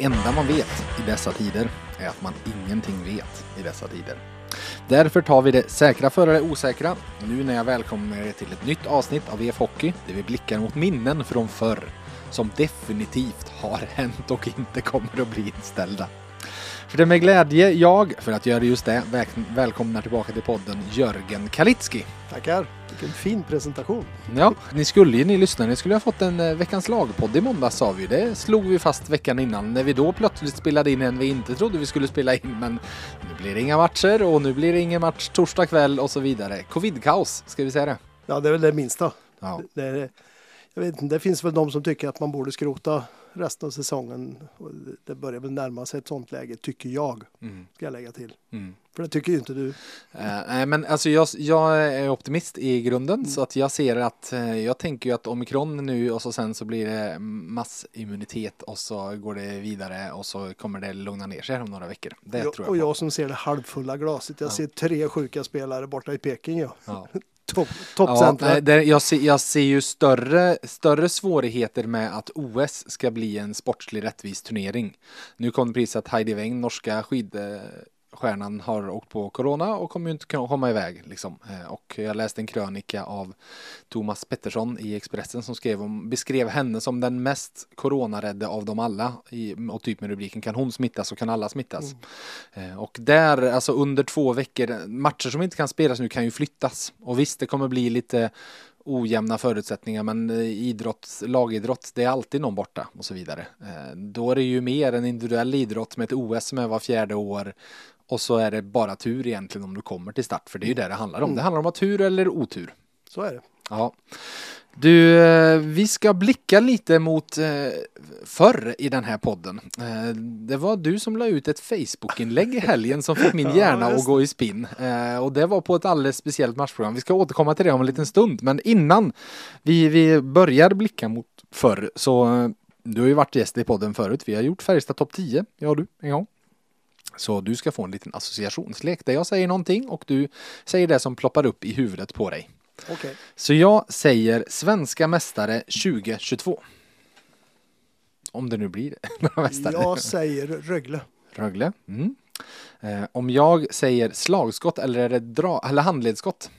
det enda man vet i dessa tider är att man ingenting vet i dessa tider. Därför tar vi det säkra före det osäkra nu när jag välkomnar er till ett nytt avsnitt av EF Hockey där vi blickar mot minnen från förr som definitivt har hänt och inte kommer att bli inställda. För det är med glädje jag, för att göra just det, väl välkomnar tillbaka till podden Jörgen Kalitski. Tackar! Vilken fin presentation. Ja, ni skulle ju, ni lyssnare, ni skulle ha fått en eh, Veckans lagpodd i måndags sa vi Det slog vi fast veckan innan när vi då plötsligt spelade in en vi inte trodde vi skulle spela in. Men nu blir det inga matcher och nu blir det ingen match torsdag kväll och så vidare. Covid-kaos, ska vi säga det? Ja, det är väl det minsta. Ja. Det, är, jag vet inte, det finns väl de som tycker att man borde skrota resten av säsongen. Och Det börjar väl närma sig ett sånt läge, tycker jag, Mm. ska jag lägga till. Mm. För det tycker ju inte du. Eh, Nej men alltså jag, jag är optimist i grunden så att jag ser att eh, jag tänker ju att omikron nu och så sen så blir det massimmunitet och så går det vidare och så kommer det lugna ner sig om några veckor. Det jag, tror och jag på. jag som ser det halvfulla glaset. Jag Ja. ser tre sjuka spelare borta i Peking. Ja. Ja. Topp, Ja, toppcentra. jag, ser, jag ser ju större, större svårigheter med att OS ska bli en sportslig rättvis turnering. Nu kom det precis att Heidi Weng, norska skid skidstjärnan, har åkt på corona och kommer ju inte kunna komma iväg. Liksom. Eh, Och jag läste en krönika av Thomas Pettersson i Expressen som skrev om, beskrev henne som den mest coronarädde av dem alla. I, och typ med rubriken kan hon smittas så kan alla smittas. Eh, Och där, alltså under två veckor, matcher som inte kan spelas nu kan ju flyttas. Och visst, det kommer bli lite ojämna förutsättningar, men eh, idrott, lagidrott, det är alltid någon borta och så vidare. Då är det ju mer en individuell idrott med ett OS med var fjärde år och så är det bara tur egentligen om du kommer till start, för det är ju det det handlar om. Det handlar om att tur eller otur. Så är det. Ja. Du, eh, vi ska blicka lite mot eh, förr i den här podden. Eh, det var du som la ut ett Facebook-inlägg i helgen som fick min hjärna att gå i spinn. Och det var på ett alldeles speciellt matchprogram. Vi ska återkomma till det om en liten stund. Men innan vi, vi börjar blicka mot förr så du har ju varit gäst i podden förut. Vi har gjort Färjestad topp 10, jag och du, en gång. Så du ska få en liten associationslek där jag säger någonting och du säger det som ploppar upp i huvudet på dig. Okej. Så jag säger svenska mästare 2022. Om det nu blir några mästare. Jag säger Rögle. Rögle. Mm. Eh, om jag säger slagskott eller är det dra eller handledsskott?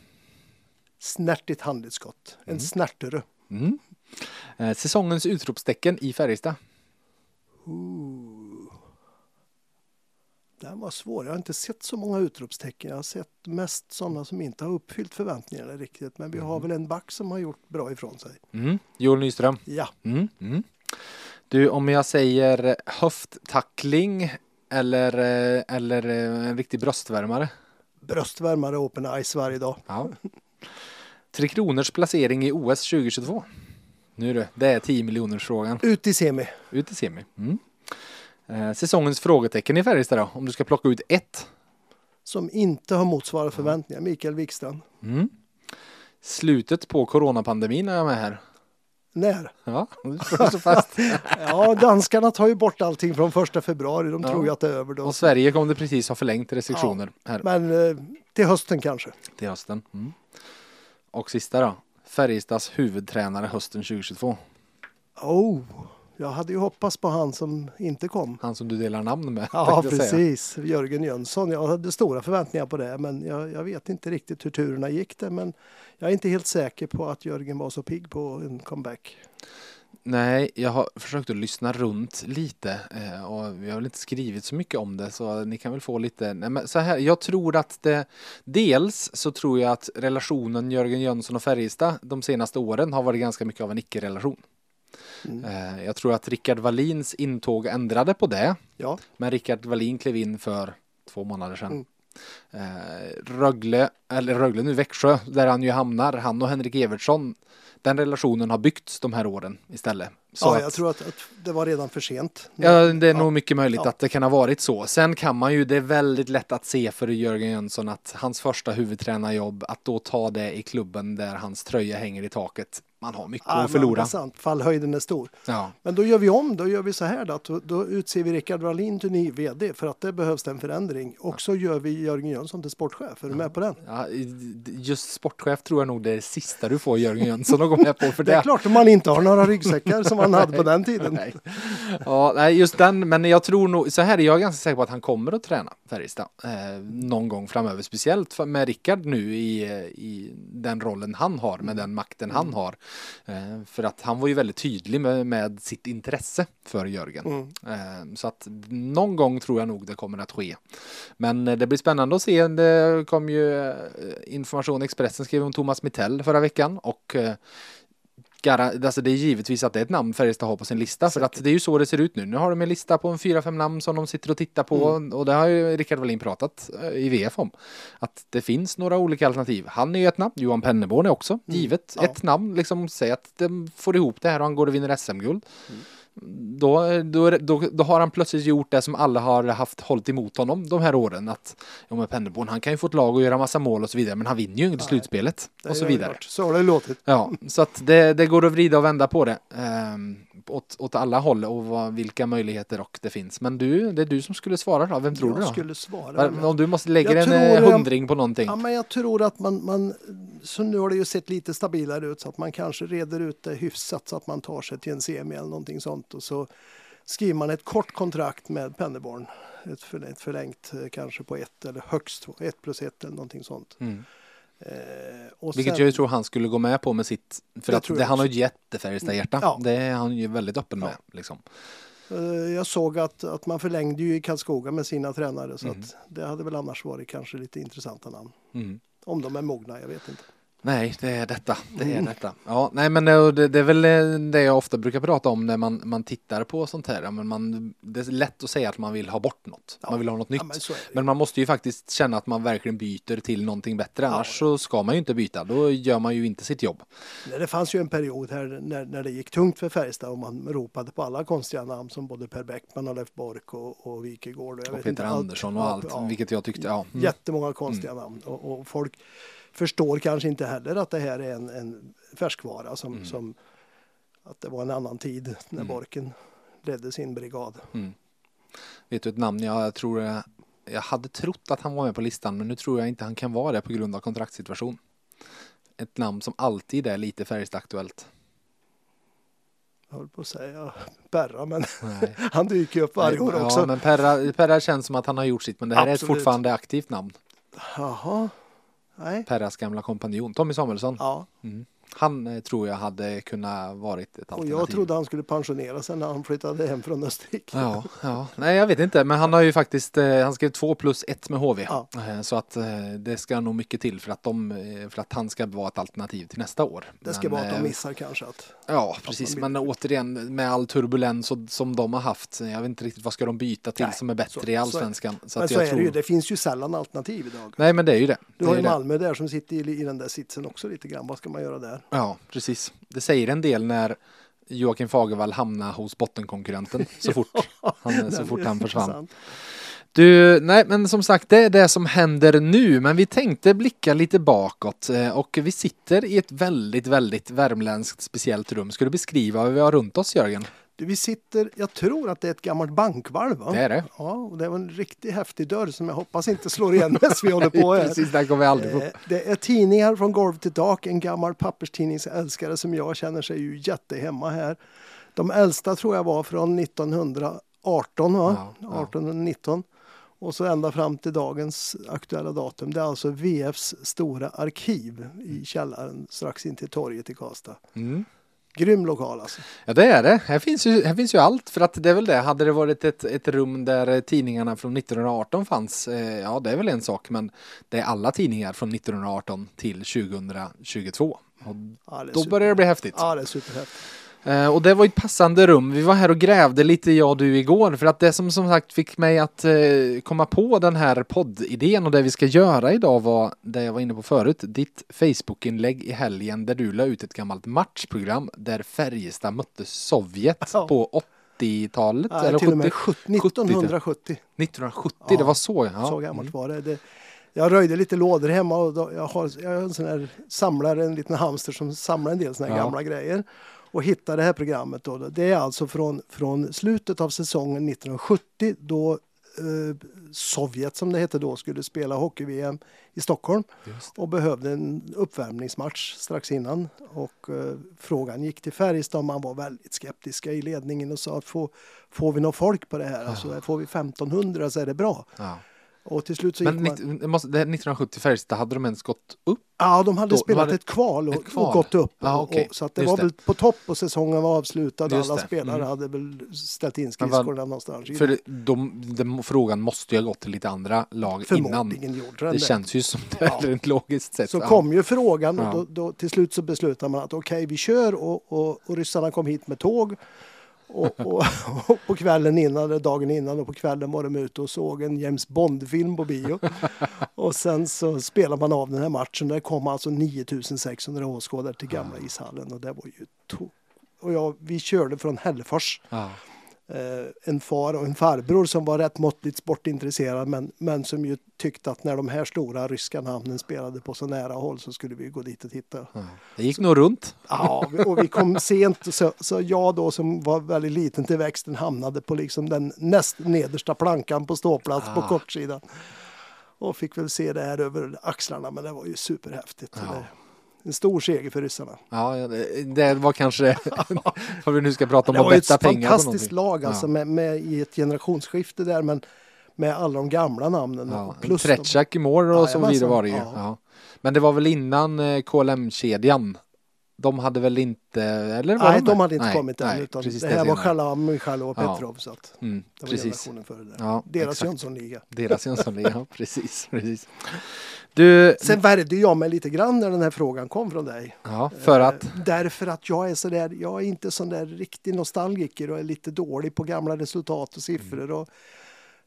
Snärtigt handledsskott. En snärtere. Mm. Eh, säsongens utropstecken i Färjestad. Ooh. Den var svår. Jag har inte sett så många utropstecken. Jag har sett mest sådana som inte har uppfyllt förväntningarna riktigt. Men vi har väl en back som har gjort bra ifrån sig. Mm. Joel Nyström. Ja, Mm. Mm. Du, om jag säger höfttackling eller, eller en riktig bröstvärmare. bröstvärmare open ice varje dag. Ja. Tre Kronors placering i OS 2022. Nu du, det är 10 miljoners frågan. Ut i semi. Ut i semi. Mm. Eh, säsongens frågetecken i Färjestad då, om du ska plocka ut ett. Som inte har motsvarat förväntningar. Mikael Wikstrand. Mm. Slutet på coronapandemin är jag med här. När? Ja, så fast. Ja, danskarna tar ju bort allting från första februari. De Ja. tror ju att det är över då. Och Sverige kommer det precis ha förlängt restriktioner här Men eh, till hösten kanske. till hösten. Mm. Och sista då. Färjestads huvudtränare hösten 2022. Oh, jag hade ju hoppats på han som inte kom. Han som du delar namn med. Ja, jag säga. precis. Jörgen Jönsson. Jag hade stora förväntningar på det, men jag, jag vet inte riktigt hur turerna gick det. Men jag är inte helt säker på att Jörgen var så pigg på en comeback. Nej, jag har försökt att lyssna runt lite eh, och vi har väl inte skrivit så mycket om det så ni kan väl få lite. Nej, men så här, jag tror att det dels så tror jag att relationen Jörgen Jönsson och Färjestad de senaste åren har varit ganska mycket av en icke-relation. Mm. Eh, jag tror att Rickard Wallins intåg ändrade på det, Ja, men Rickard Wallin klev in för två månader sedan. Mm. Eh, Rögle, eller Rögle nu, Växjö, där han ju hamnar, han och Henrik Evertsson, den relationen har byggts de här åren istället. Så ja att- jag tror att, att det var redan för sent. Ja, det är Ja. nog mycket möjligt Ja. att det kan ha varit så. Sen kan man ju, det är väldigt lätt att se för Jörgen Jönsson att hans första huvudtränarjobb, att då ta det i klubben där hans tröja hänger i taket, man har mycket Ja, att förlora. är sant. Fallhöjden är stor. Ja. Men då gör vi om, då gör vi så här då, då, då utser vi Rickard Wallin till ny VD för att det behövs en förändring. Och så gör vi Jörgen Jönsson till sportchef. Är du med på den? Ja, just sportchef tror jag nog det är det sista du får Jörgen Jönsson att gå med på för Det är det. klart om man inte har några ryggsäckar som man hade på den tiden. Nej. Ja, nej, just den, men jag tror nog, så här är jag ganska säker på att han kommer att träna Färjestad eh, någon gång framöver, speciellt med Rickard nu i, eh, i den rollen han har, med den makten han har. Eh, för att han var ju väldigt tydlig med, med sitt intresse för Jörgen. Mm. Eh, så att någon gång tror jag nog det kommer att ske. Men eh, det blir spännande att se. Det kom ju information, Expressen skrev om Thomas Mittell förra veckan och alltså det är givetvis att det är ett namn Färjestad har på sin lista för att det är ju så det ser ut nu. Nu har de en lista på en fyra, fem namn som de sitter och tittar på och det har ju Rickard Wallin pratat eh, i VF om. Att det finns några olika alternativ. Han är ju ett namn, Johan Penneborn är också givet Ja. ett namn. Liksom säg att de får ihop det här och han går och vinner SM-guld. Då, då, då, då har han plötsligt gjort det som alla har haft hållit emot honom de här åren. Att ja, men Penneborn, han kan ju få ett lag och göra massa mål och så vidare men han vinner ju inte slutspelet och så vidare. klart. Så har det låtit. Ja, så att det, det går att vrida och vända på det. Um, åt, åt alla håll och vad, vilka möjligheter och det finns. Men du, det är du som skulle svara då. Vem tror du Jag då? skulle svara. Men- Om du måste lägga en eh, jag- hundring på någonting. Ja, men jag tror att man, man, så nu har det ju sett lite stabilare ut så att man kanske reder ut det hyfsat så att man tar sig till en semi eller någonting sånt och så skriver man ett kort kontrakt med Penneborn. Ett förlängt, ett förlängt eh, kanske på ett eller högst ett plus ett eller någonting sånt. Mm. Eh, Vilket sen- jag tror han skulle gå med på med sitt, för att det, han har ju jättefärjestad-hjärta. Ja. Det är han ju väldigt öppen Ja. med. Liksom. Eh, Jag såg att, att man förlängde ju i Karlskoga med sina tränare så Mm. att det hade väl annars varit kanske lite intressanta namn. Mm. Om de är mogna, jag vet inte. Nej, det är detta. Det är Mm. detta. Ja, nej, men eh, det, det är väl eh, det jag ofta brukar prata om när man, man tittar på sånt här. Ja, Men man, det är lätt att säga att man vill ha bort något. Man vill ha något nytt. Ja, men. Men man måste ju faktiskt känna att man verkligen byter till någonting bättre. Annars så ska man ju inte byta. Då gör man ju inte sitt jobb. Det fanns ju en period här när, när det gick tungt för Färjestad och man ropade på alla konstiga namn som både Per Bäckman och Leif Bork och, och Wikegård. Och, Och Peter inte, allt. Andersson och Ja, allt. ja. Vilket jag tyckte, ja. Mm. Jättemånga konstiga namn och, och folk förstår kanske inte heller att det här är en, en färskvara som, Mm. som att det var en annan tid när Borken ledde sin brigad. Mm. Vet du ett namn jag tror jag, jag hade trott att han var med på listan men nu tror jag inte han kan vara det på grund av kontraktssituation. Ett namn som alltid är lite Färjestad-aktuellt. Jag höll på att säga Berra, men han dyker ju upp varje år ja, också. men Perra, Perra känns som att han har gjort sitt men det här är ett Absolut. fortfarande aktivt namn. Jaha, nej. Perras gamla kompanjon Tommy Samuelsson. Ja, Mm. Han eh, tror jag hade kunnat varit ett och alternativ. jag trodde han skulle pensionera sig när han flyttade hem från Österrike. Ja, ja, nej jag vet inte, men han har ju faktiskt, eh, han skrev två plus ett med HV. Ja. Eh, Så att det ska nog mycket till för att, de, för att han ska vara ett alternativ till nästa år. Det ska Men, vara att de missar kanske att Ja, precis, men återigen med all turbulens och, som de har haft, jag vet inte riktigt vad ska de byta till Nej, som är bättre så- i så allsvenskan. Så Men att så jag är tror... det ju, det finns ju sällan alternativ idag. Nej, men det är ju det. Du det har ju det. Malmö där som sitter i, i den där sitsen också lite grann. Vad ska man göra där? Ja, precis. Det säger en del när Joakim Fagervall hamnar hos bottenkonkurrenten så fort han, så fort han försvann. Du, nej men som sagt det är det som händer nu men vi tänkte blicka lite bakåt eh, och vi sitter i ett väldigt, väldigt värmländskt speciellt rum. Ska du beskriva vad vi har runt oss Jörgen? Vi sitter, jag tror att det är ett gammalt bankvalv va? Det är det. Ja, och det är en riktigt häftig dörr som jag hoppas inte slår igen medan vi håller på här. Precis, där kommer aldrig få. Eh, Det är tidningar från golv till tak, en gammal papperstidningsälskare som jag känner sig ju jättehemma här. De äldsta tror jag var från 1918, va? Ja, ja. 1819. Och så ända fram till dagens aktuella datum. Det är alltså VFs stora arkiv i källaren strax in till torget i Karlstad. Mm. Grym lokal alltså. Ja det är det. Här finns, ju, här finns ju allt för att det är väl det. Hade det varit ett, ett rum där tidningarna från 1918 fanns, eh, ja det är väl en sak men det är alla tidningar från 1918 till 2022. Och Ja, då super- börjar det bli häftigt. Ja, det är superhäftigt. Eh, och det var ett passande rum. Vi var här och grävde lite jag och du igår för att det som som sagt fick mig att eh, komma på den här poddidén och det vi ska göra idag var det jag var inne på förut. Ditt Facebook-inlägg i helgen där du la ut ett gammalt matchprogram där Färjestad mötte Sovjet Ja. på 80-talet. Ja, eller till och med 70, 70, 1970. 1970, Ja, det var så. Ja. Så gammalt Mm. var det. det. Jag röjde lite lådor hemma och då, jag, har, jag har en sån här samlare, en liten hamster som samlar en del såna här Ja. gamla grejer. Och hittade det här programmet då. Det är alltså från, från slutet av säsongen 1970 då eh, Sovjet som det hette då skulle spela hockey-VM i Stockholm och behövde en uppvärmningsmatch strax innan. Och eh, frågan gick till Färjestad. Man var väldigt skeptiska i ledningen och sa att får, får vi någon folk på det här, alltså, får vi 1500 så är det bra. Ja. Och till slut så gick Men man... 90, det måste, det här 1970 Färjestad, hade de ens gått upp? Ja, de hade Då spelat var det ett kval och, ett kval. och gått upp. Och, okej. och, så att det Just var det. väl på topp och säsongen var avslutad. Just Alla det. spelare Mm. hade väl ställt in skridskorna någonstans. För de, de, frågan måste ju ha gått till lite andra lag innan. Gjorde den Det känns ju som det, Ja. rent logiskt sett. Så Ja. kom ju frågan och då, då, till slut så beslutade man att okej, vi kör och, och, och ryssarna kom hit med tåg. Och, och, och på kvällen innan, dagen innan och på kvällen var de ute och såg en James Bond-film på bio. och sen så spelade man av den här matchen. Där kom alltså 9600 åskådare till gamla ishallen och det var ju to- och jag, vi körde från Hällefors. Ja. Eh, en far och en farbror som var rätt måttligt sportintresserad men, men som ju tyckte att när de här stora ryska namnen spelade på så nära håll så skulle vi gå dit och titta. Det gick nog runt. Ja, och vi kom sent så, så jag då som var väldigt liten till växten hamnade på liksom den näst nedersta plankan på ståplats på Ah. kortsidan. Och fick väl se det här över axlarna men det var ju superhäftigt. Ja. Det, en stor seger för ryssarna. Ja, det, det var kanske, vad vi nu ska prata om, Det att var ett betta pengar på fantastiskt någonting. lag alltså Ja. med, med i ett generationsskifte där men med alla de gamla namnen. Ja, plus Tretjak i mål och så Jajamensan, vidare var det ju. ja. Ja. Men det var väl innan eh, KLM-kedjan. De hade väl inte, eller var nej, de, de hade inte nej, kommit än utan det här var senare. Shalam, Michailov och Ja. Petrov. Så att Mm, det var precis. generationen före det. Ja, Deras. Jönssonliga. Deras Jönssonliga, ja, precis, precis. Du, Sen värjde jag mig lite grann när den här frågan kom från dig. ja, för att, Eh, Därför att jag är sådär, jag är inte sån där riktig nostalgiker och är lite dålig på gamla resultat och siffror. Och,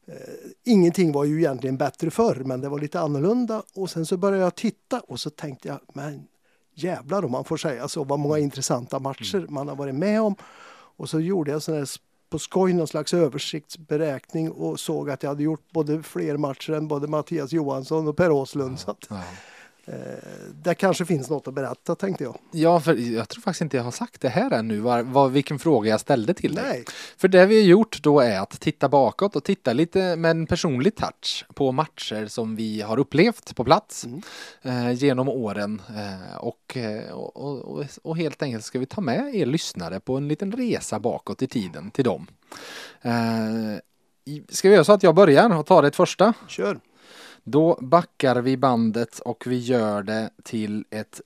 eh, ingenting var ju egentligen bättre förr men det var lite annorlunda och sen så började jag titta och så tänkte jag, men jävlar om man får säga så, vad många intressanta matcher man har varit med om. Och så gjorde jag här på skoj någon slags översiktsberäkning och såg att jag hade gjort både fler matcher än både Mattias Johansson och Per Åslund. Så att, ja. Eh, där kanske finns något att berätta tänkte jag. ja, för jag tror faktiskt inte jag har sagt det här ännu, var, var, vilken fråga jag ställde till dig. Nej. För det vi har gjort då är att titta bakåt och titta lite med en personlig touch på matcher som vi har upplevt på plats Mm. eh, genom åren. Eh, och, eh, och, och, och helt enkelt ska vi ta med er lyssnare på en liten resa bakåt i tiden till dem. Eh, ska vi göra så att jag börjar och tar det första? Kör! Då backar vi bandet och vi gör det till ett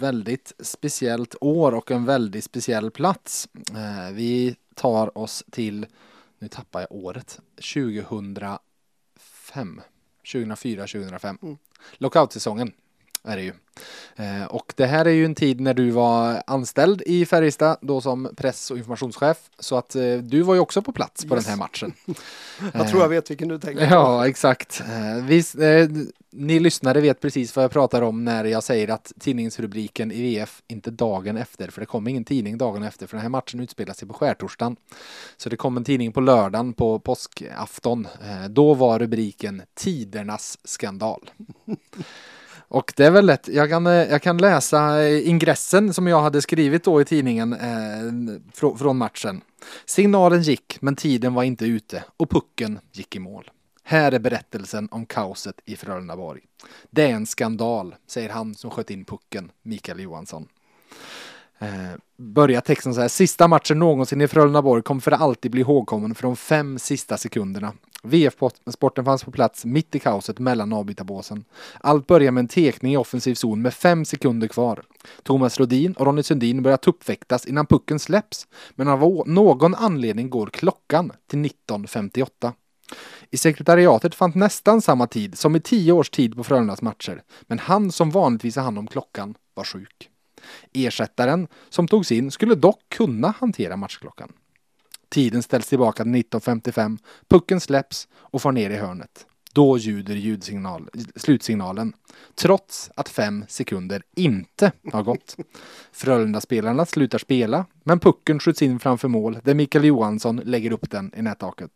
väldigt speciellt år och en väldigt speciell plats. Eh, Vi tar oss till, nu tappar jag året, 2005. 2004-2005. Mm. Lockoutsäsongen är det ju. Eh, Och det här är ju en tid när du var anställd i Färjestad då som press och informationschef. Så att eh, du var ju också på plats på Yes. den här matchen. Jag tror jag vet vilken du tänker på. Ja, exakt. Eh, Vi, ni lyssnare vet precis vad jag pratar om när jag säger att tidningsrubriken i VF inte dagen efter, för det kom ingen tidning dagen efter, för den här matchen utspelar sig på skärtorsdagen. Så det kom en tidning på lördagen på påskafton. Då var rubriken Tidernas skandal. Och det är väl lätt, jag kan, eh, jag kan läsa eh, ingressen som jag hade skrivit då i tidningen eh, fr från matchen. Signalen gick, men tiden var inte ute och pucken gick i mål. Här är berättelsen om kaoset i Frölundaborg. Det är en skandal, säger han som sköt in pucken, Mikael Johansson. Eh, börjar texten så här. Sista matchen någonsin i Frölundaborg kommer för alltid bli ihågkommen för de fem sista sekunderna. VF-sporten fanns på plats mitt i kaoset mellan avbytarbåsen. Allt börjar med en tekning i offensiv zon med fem sekunder kvar. Thomas Rodin och Ronny Sundin börjar tuppfäktas innan pucken släpps. Men av någon anledning går klockan till 19.58. I sekretariatet fanns nästan samma tid som i tio års tid på Frölundas matcher. Men han som vanligtvis har hand om klockan var sjuk. Ersättaren som togs in skulle dock kunna hantera matchklockan. Tiden ställs tillbaka till 19.55, pucken släpps och far ner i hörnet. Då ljuder ljudsignal, slutsignalen, trots att fem sekunder inte har gått. Frölunda-spelarna slutar spela, men pucken skjuts in framför mål där Mikael Johansson lägger upp den i nättaket.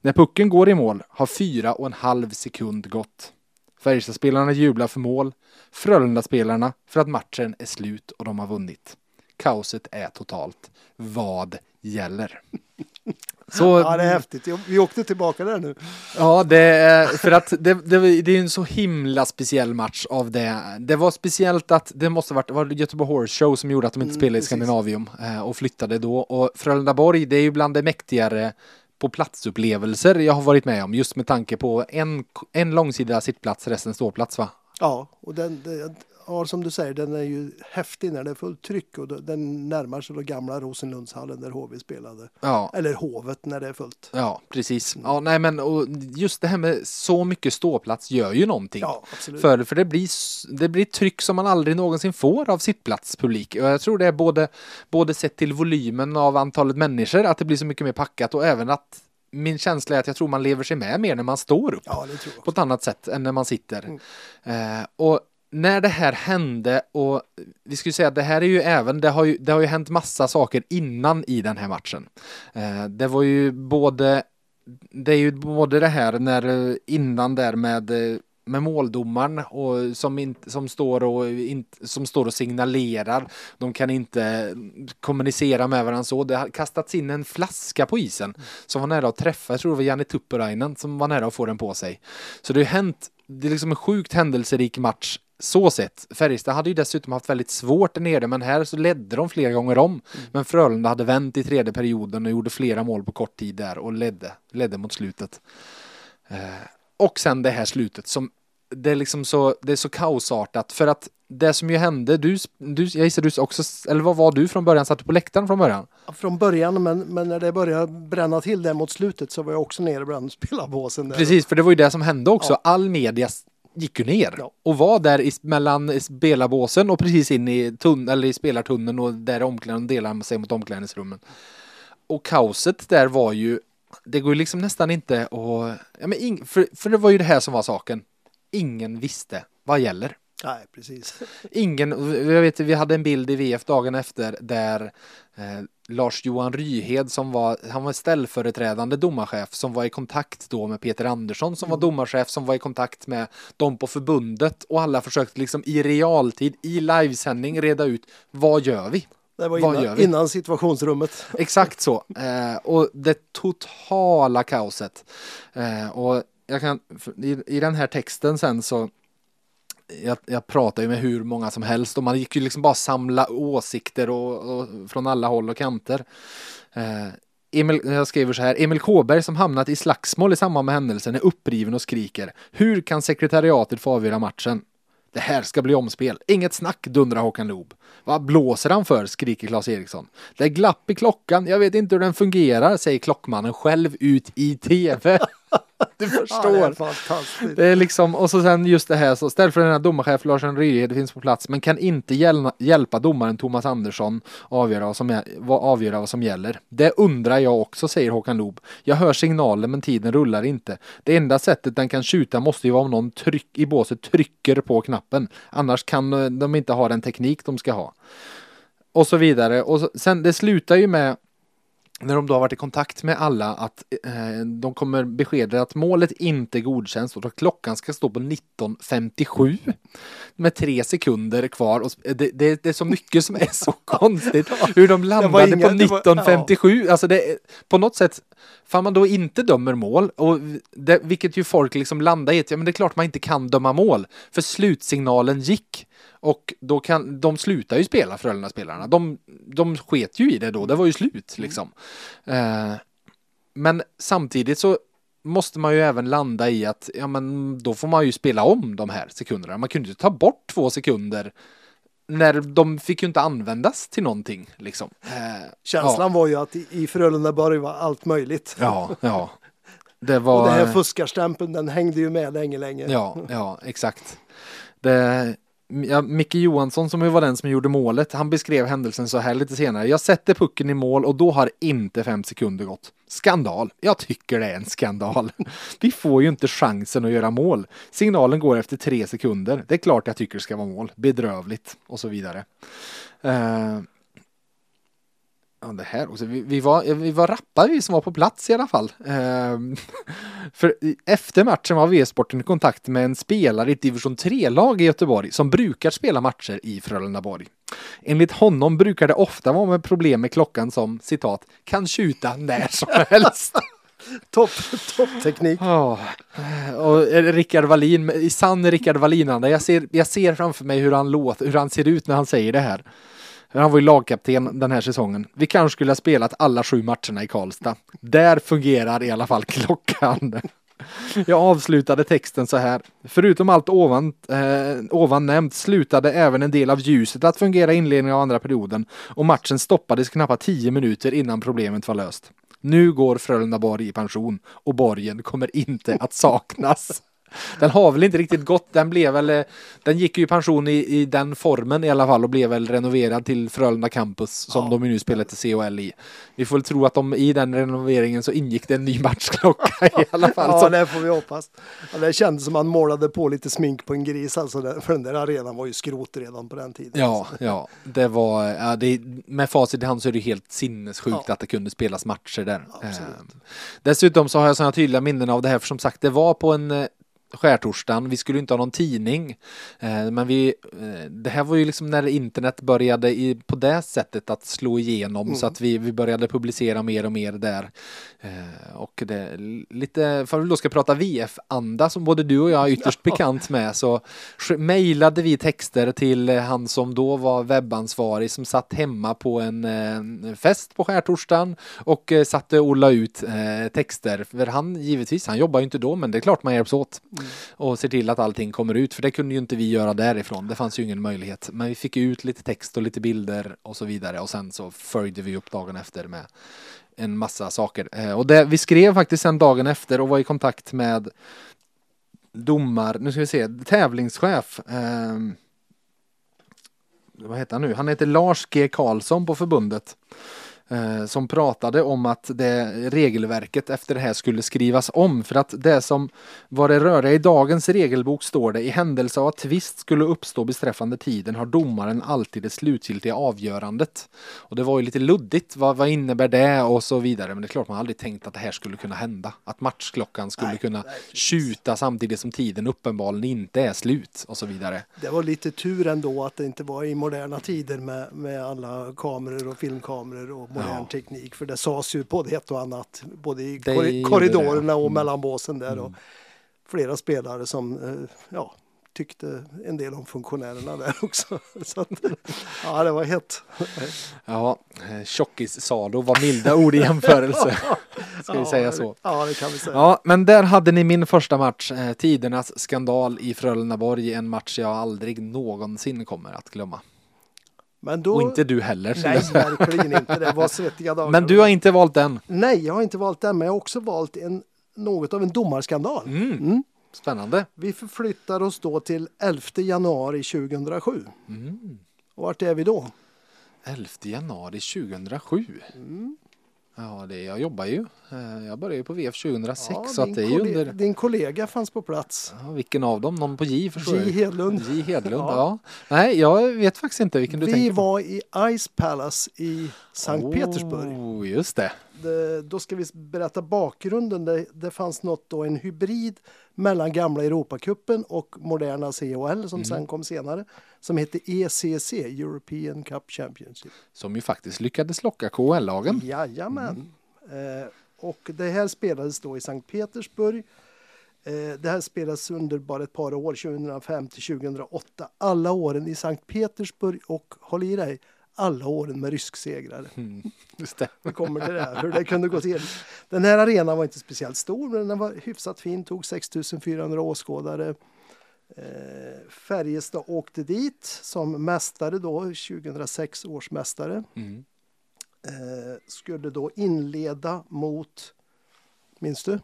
När pucken går i mål har fyra och en halv sekund gått. Färjestadspelarna jublar för mål. Frölunda-spelarna för att matchen är slut och de har vunnit. Kaoset är totalt. Vad gäller? Så, ja, det är häftigt. Vi åkte tillbaka där nu. Ja, det är för att det, det, det är en så himla speciell match av det. Det var speciellt att det måste varit, var Göteborg Horse Show som gjorde att de inte mm, spelade i Skandinavium eh, och flyttade då. Och Frölundaborg, det är ju bland det mäktigare på platsupplevelser jag har varit med om just med tanke på en, en långsida sittplats, resten ståplats va? Ja, och den, ja, som du säger, den är ju häftig när det är fullt tryck och den närmar sig då gamla Rosenlundshallen där HV spelade. Ja. Eller Hovet när det är fullt. Ja, precis. Ja, nej, men och just det här med så mycket ståplats gör ju någonting. Ja, absolut. För, för det, blir, det blir tryck som man aldrig någonsin får av sittplatspublik. Och jag tror det är både, både sett till volymen av antalet människor, att det blir så mycket mer packat och även att min känsla är att jag tror man lever sig med mer när man står upp. Ja, på ett annat sätt än när man sitter. Mm. Eh, och när det här hände och vi skulle säga att det här är ju även, det har ju, det har ju hänt massa saker innan i den här matchen. Eh, det var ju både, det är ju både det här när eh, innan där med eh, med måldomaren och som, in, som, står och in, som står och signalerar. De kan inte eh, kommunicera med varandra så. Det har kastats in en flaska på isen som var nära att träffa, jag tror det var Janne Tuppurainen som var nära att få den på sig. Så det har hänt, det är liksom en sjukt händelserik match så sett. Färjestad hade ju dessutom haft väldigt svårt där nere, men här så ledde de flera gånger om. Mm. Men Frölunda hade vänt i tredje perioden och gjorde flera mål på kort tid där och ledde, ledde mot slutet. Eh, och sen det här slutet som det är liksom så, det är så kaosartat för att det som ju hände, du, du jag gissar du också, eller vad var du från början? Satt du på läktaren från början? Från början, men, men när det började bränna till där mot slutet så var jag också nere bland spelarbåsen. Där. Precis, för det var ju det som hände också. Ja. All media gick ju ner ja. och var där i, mellan spelarbåsen och precis in i, tunn, eller i spelartunneln och där omklädningen delar sig mot omklädningsrummen. Och kaoset där var ju, det går ju liksom nästan inte att, ja men ing, för, för det var ju det här som var saken. Ingen visste vad gäller. Nej, precis. Ingen, jag vet vi hade en bild i VF dagen efter där eh, Lars-Johan Ryhed som var, han var ställföreträdande domarchef som var i kontakt då med Peter Andersson som mm. var domarchef som var i kontakt med dem på förbundet och alla försökte liksom i realtid i livesändning reda ut vad gör vi? Det var innan, innan situationsrummet. Exakt så. Eh, och det totala kaoset. Eh, och jag kan, i, i den här texten sen så jag, jag pratar ju med hur många som helst och man gick ju liksom bara samla åsikter och, och från alla håll och kanter. Eh, Emil, jag skriver så här, Emil Kåberg som hamnat i slagsmål i samband med händelsen är uppriven och skriker. Hur kan sekretariatet få avgöra matchen? Det här ska bli omspel. Inget snack, dundrar Håkan Loob. Vad blåser han för? skriker Claes Eriksson. Det är glapp i klockan. Jag vet inte hur den fungerar, säger klockmannen själv ut i tv. Du förstår. Ja, det, är det är liksom, och så sen just det här, så ställ för den här domarchef Larsson Ryhed finns på plats, men kan inte hjäl hjälpa domaren Thomas Andersson avgöra vad, som är, vad, avgöra vad som gäller. Det undrar jag också, säger Håkan Loob. Jag hör signalen, men tiden rullar inte. Det enda sättet den kan skjuta måste ju vara om någon tryck, i båset trycker på knappen. Annars kan eh, de inte ha den teknik de ska ha. Och så vidare. Och sen, det slutar ju med när de då har varit i kontakt med alla att eh, de kommer beskeda att målet inte godkänns och att klockan ska stå på 19.57 med tre sekunder kvar. Och det, det, det, är så mycket som är så konstigt. Hur de landade inga, på 19.57. Ja. Alltså det, på något sätt, fan man då inte dömer mål, och det, vilket ju folk liksom landar i, ja men det är klart man inte kan döma mål, för slutsignalen gick. Och då kan, de slutar ju spela Frölunda-spelarna. De, de sket ju i det då, det var ju slut liksom. Eh, men samtidigt så måste man ju även landa i att ja, men då får man ju spela om de här sekunderna. Man kunde ju ta bort två sekunder när de fick ju inte användas till någonting liksom. Eh, Känslan ja. var ju att i, i Frölundaborg var allt möjligt. Ja, ja. Det var... Och den här fuskarstämpeln den hängde ju med länge, länge. Ja, ja, exakt. Det, ja, Micke Johansson som var den som gjorde målet, han beskrev händelsen så här lite senare. Jag sätter pucken i mål och då har inte fem sekunder gått. Skandal. Jag tycker det är en skandal. Vi får ju inte chansen att göra mål. Signalen går efter tre sekunder. Det är klart jag tycker det ska vara mål. Bedrövligt och så vidare. Uh, Ja, det här också. Vi, vi, var, vi var rappa vi som var på plats i alla fall. Ehm, för efter matchen var V-sporten i kontakt med en spelare i ett division 3-lag i Göteborg som brukar spela matcher i Frölundaborg. Enligt honom brukar det ofta vara med problem med klockan som citat kan tjuta när som helst. Topp, toppteknik. Ja, och Rickard Wallin, i sann Rickard Wallin-anda, jag ser, jag ser framför mig hur han låter, hur han ser ut när han säger det här. Han var ju lagkapten den här säsongen. Vi kanske skulle ha spelat alla sju matcherna i Karlstad. Där fungerar i alla fall klockan. Jag avslutade texten så här. Förutom allt ovan, eh, ovan nämnt slutade även en del av ljuset att fungera i inledningen av andra perioden och matchen stoppades knappt tio minuter innan problemet var löst. Nu går Frölunda Borg i pension och borgen kommer inte att saknas. Den har väl inte riktigt gått. Den blev väl, eh, den gick ju i pension i, i den formen i alla fall och blev väl renoverad till Frölunda Campus som ja. de nu spelar till CHL i. Vi får väl tro att de i den renoveringen så ingick det en ny matchklocka i alla fall. ja, det får vi hoppas. Ja, det kändes som man målade på lite smink på en gris alltså, för den där arenan var ju skrot redan på den tiden. Ja, ja, det var, ja, det, med facit i hand så är det helt sinnessjukt ja. att det kunde spelas matcher där. Eh, dessutom så har jag sådana tydliga minnen av det här, för som sagt, det var på en eh, skärtorsdagen. Vi skulle inte ha någon tidning. Eh, men vi, eh, det här var ju liksom när internet började i, på det sättet att slå igenom mm. så att vi, vi började publicera mer och mer där. Eh, och det lite, för att vi då ska prata VF-anda som både du och jag är ytterst ja. bekant med så mejlade vi texter till han som då var webbansvarig som satt hemma på en fest på skärtorsdagen och satte och la ut texter. För han givetvis, han jobbar ju inte då men det är klart man hjälps åt. Mm. Och ser till att allting kommer ut, för det kunde ju inte vi göra därifrån. Det fanns ju ingen möjlighet. Men vi fick ut lite text och lite bilder och så vidare och sen så följde vi upp dagen efter med en massa saker. Eh, och det, vi skrev faktiskt sen dagen efter och var i kontakt med domar, nu ska vi se, tävlingschef. Eh, vad heter han nu? Han heter Lars G Karlsson på förbundet. Eh, som pratade om att det regelverket efter det här skulle skrivas om för att det som var det röriga i dagens regelbok står det i händelse av att tvist skulle uppstå beträffande tiden har domaren alltid det slutgiltiga avgörandet. Och det var ju lite luddigt, vad, vad innebär det och så vidare men det är klart man aldrig tänkt att det här skulle kunna hända. Att matchklockan skulle nej, kunna nej, tjuta samtidigt som tiden uppenbarligen inte är slut och så vidare. Det var lite tur ändå att det inte var i moderna tider med, med alla kameror och filmkameror och modern ja. teknik. För det sades ju både ett och annat, både i det korridorerna och mm. mellan båsen där. Mm. Och flera spelare som eh, ja, tyckte en del om funktionärerna där också. Så att, ja, det var hett. Ja, eh, tjockis-Salo var milda ord i jämförelse. Ska vi ja, säga så? Ja, det kan vi säga. Ja, men där hade ni min första match, eh, tidernas skandal i Frölundaborg, en match jag aldrig någonsin kommer att glömma. Men då... Och inte du heller. Nej, verkligen inte. Det var svettiga dagar. Men du har inte valt den? Nej, jag har inte valt den, men jag har också valt en, något av en domarskandal. Mm. Mm. Spännande. Vi förflyttar oss då till 11 januari 2007. Mm. Och vart är vi då? 11 januari 2007? Mm. Ja, det, jag jobbar ju. Eh, jag började ju på VF 2006 ja, så att det är ju under... Din kollega fanns på plats. Ja, vilken av dem? Någon på J förstår J Hedlund. J Hedlund, ja. ja. Nej, jag vet faktiskt inte vilken du Vi tänker på. Vi var i Ice Palace i Sankt oh, Petersburg. just det. Det. Då ska vi berätta bakgrunden. Det, det fanns något då, en hybrid mellan gamla Europacupen och moderna CHL som mm. sen kom senare som hette ECC, European Cup Championship. Som ju faktiskt lyckades locka KHL-lagen. Jajamän. Mm. Eh, och det här spelades då i Sankt Petersburg. Eh, det här spelades under bara ett par år, 2005 till 2008. Alla åren i Sankt Petersburg och håll i dig, alla åren med rysksegrare. Mm, just det. Vi kommer till det här, hur det kunde gå till. Den här arenan var inte speciellt stor, men den var hyfsat fin, tog 6400 åskådare. Eh, Färjestad åkte dit som mästare då, 2006 års mästare. Mm. Eh, skulle då inleda mot, minns du?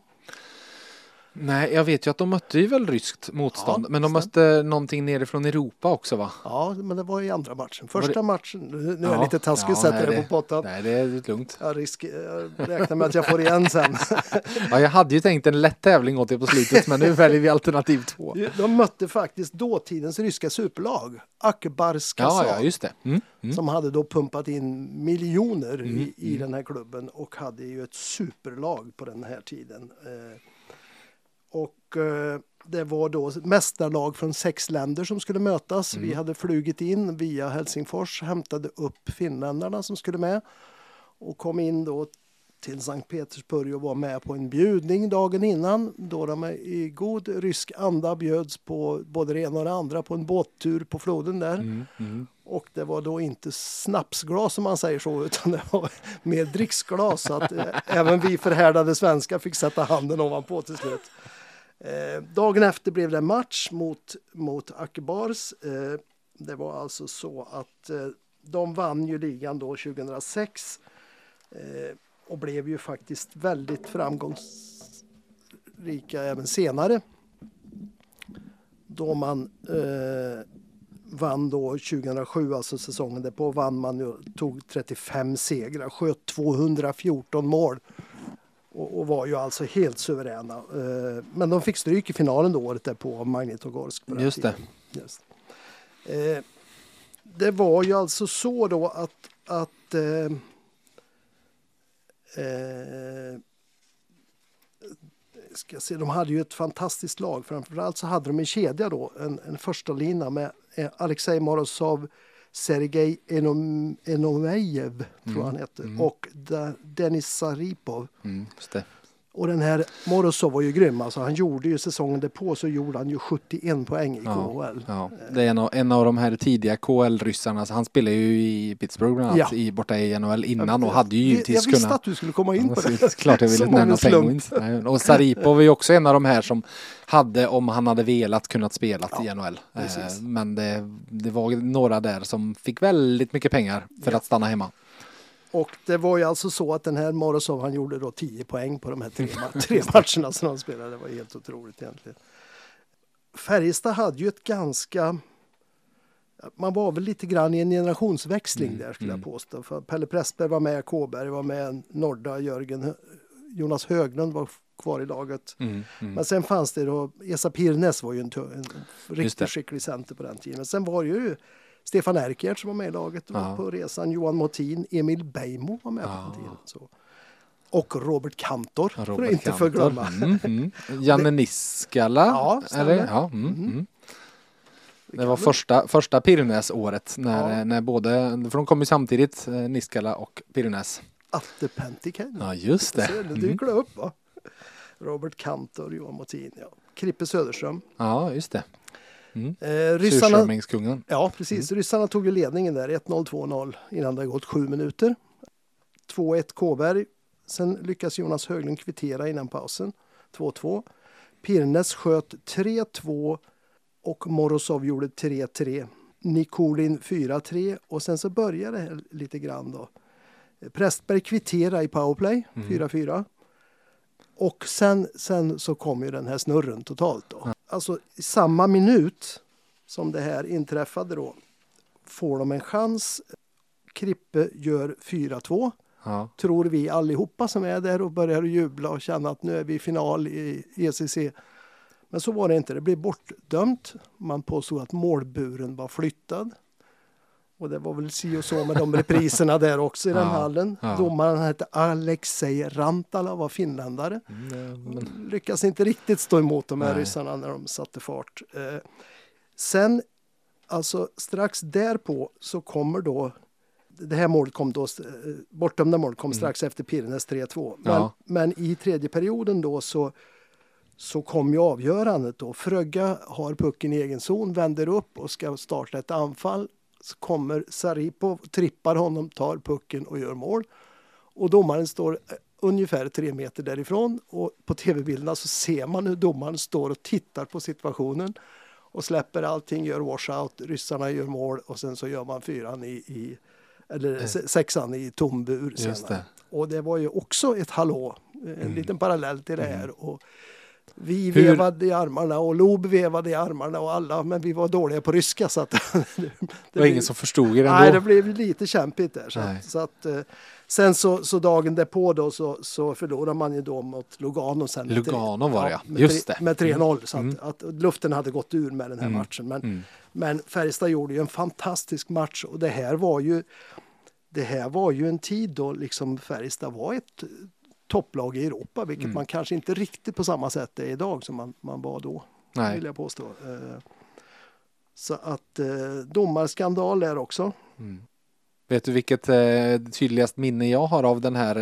Nej, jag vet ju att de mötte ju väl ryskt motstånd, Ja, men de mötte någonting nerifrån Europa också va? Ja, men det var i andra matchen. Första matchen, nu är jag Ja, lite taskig ja, sätter det på pottan. Nej, det är lugnt. Jag, risk, jag räknar med att jag får igen sen. Ja, jag hade ju tänkt en lätt tävling åt er på slutet, men nu väljer vi alternativ två. De mötte faktiskt dåtidens ryska superlag, Akbars Ja, ja, just det. Mm. Mm. som hade då pumpat in miljoner i, i den här klubben och hade ju ett superlag på den här tiden. Eh, och eh, det var då mästarlag från sex länder som skulle mötas. Vi hade flugit in via Helsingfors, hämtade upp finländarna som skulle med och kom in då till Sankt Petersburg och var med på en bjudning dagen innan då de i god rysk anda bjöds på både det ena och det andra på en båttur på floden där. Mm. Mm. Och det var då inte snapsglas som man säger så, utan det var mer dricksglas. Så att eh, även vi förhärdade svenskar fick sätta handen ovanpå till slut. Eh, dagen efter blev det match mot, mot Akbars. Eh, det var alltså så att eh, de vann ju ligan då 2006 eh, och blev ju faktiskt väldigt framgångsrika även senare. Då man eh, vann då 2007, alltså säsongen därpå, vann man ju, tog 35 segrar, sköt 214 mål och, och var ju alltså helt suveräna. Eh, men de fick stryk i finalen då året därpå av Magnitogorsk. på Just det. Just. Eh, det var ju alltså så då att, att eh, eh, ska se, de hade ju ett fantastiskt lag. Framförallt så hade de en kedja då, en, en första lina med eh, Alexej Morozov, Sergej Enom, Enomejev, tror jag han hette, och Da, Denis Saripov. Mm. Och den här Morozov var ju grym. Alltså, han gjorde ju säsongen därpå så gjorde han ju 71 poäng i Ja, KHL. Ja. Det är en av, en av de här tidiga KL-ryssarna, så han spelade ju i Pittsburgh bland annat, Ja. i, borta i NHL innan och hade ju jag, givetvis jag visste kunnat... att du skulle komma in på det. Klart jag ville nämna. Penguins. Och Saripov är ju också en av de här som hade, om han hade velat, kunnat spela Ja, i NHL. Eh, precis. Men det, det var några där som fick väldigt mycket pengar för att stanna hemma. Och det var ju alltså så att den här Morozov han gjorde då 10 poäng på de här tre, tre matcherna som han spelade. Det var helt otroligt egentligen. Färjestad hade ju ett ganska... Man var väl lite grann i en generationsväxling där skulle jag påstå. För Pelle Pressberg var med, Kåberg var med, Norda, Jörgen, Jonas Höglund var kvar i laget. Mm, Men sen fanns det då, Esa Pirnes var ju en, en riktigt skicklig center på den tiden. Men sen var det ju Stefan Erkert som var med i laget Ja. på resan. Johan Motin, Emil Beijmo var med på Ja. den tiden. Så. Och Robert Kantor, för att Robert inte Kantor. förglömma. Mm, mm. Janne Niskala. Ja, eller? Ja, mm, mm. Det var första, första Pirnes-året när, Ja. när både, för de kom ju samtidigt, eh, Niskala och Pirnes. Atte Pentikän. Ja, just det. Det Mm. dyker det upp va? Robert Kantor, Johan Motin, ja. Krippe Söderström. Ja, just det. Eh, ryssarna, ja, precis. Ryssarna tog ju ledningen där, 1-0, 2-0 innan det gått sju minuter. 2-1 Kåberg. Sen lyckas Jonas Höglund kvittera innan pausen. 2-2. Pirnes sköt 3-2 och Morozov gjorde 3-3. Nikolin 4-3 och sen så började det här lite grann då. Prästberg kvittera i powerplay, 4-4. Och sen, sen så kom ju den här snurren totalt då. Alltså i samma minut som det här inträffade då får de en chans. Krippe gör 4-2 Ja. tror vi allihopa som är där och börjar jubla och känna att nu är vi i final i ECC. Men så var det inte. Det blev bortdömt. Man påstod att målburen var flyttad. Och det var väl si och så med de repriserna där också i den Ja, hallen. ja. Domaren hette Alexej Rantala, var finländare. Mm, men, Lyckas inte riktigt stå emot de här Nej. ryssarna när de satte fart. Eh, sen, alltså strax därpå så kommer då det här målet kom då, eh, bortdömda målet kom strax efter Pirnes 3-2. Men, Mm. Ja. men i tredje perioden då så, så kom ju avgörandet då. Frögga har pucken i egen zon, vänder upp och ska starta ett anfall. Så kommer Saripov, trippar honom, tar pucken och gör mål. Och domaren står eh, ungefär tre meter därifrån och på tv-bilderna så ser man hur domaren står och tittar på situationen och släpper allting, gör washout, ryssarna gör mål och sen så gör man fyran i, i eller se- sexan i tom bur senare. det. Och det var ju också ett hallå, en Mm. liten parallell till det här. Och Vi Hur- vevade i armarna och Lob vevade i armarna och alla, men vi var dåliga på ryska så att det, Det var blev- ingen som förstod er Nej, det ändå. blev lite kämpigt där. Så att, så att, eh, sen så, så dagen därpå då så, så förlorade man ju då mot Lugano sen. Lugano var det, ja. med Just det. Med 3-0 så att, Mm. att luften hade gått ur med den här Mm. matchen. Men, Mm. men Färjestad gjorde ju en fantastisk match och det här var ju det här var ju en tid då liksom Färjestad var ett topplag i Europa, vilket Mm. man kanske inte riktigt på samma sätt är idag som man, man var då, Nej. vill jag påstå. Eh, Så att eh, domarskandal där också. Mm. Vet du vilket eh, tydligast minne jag har av den här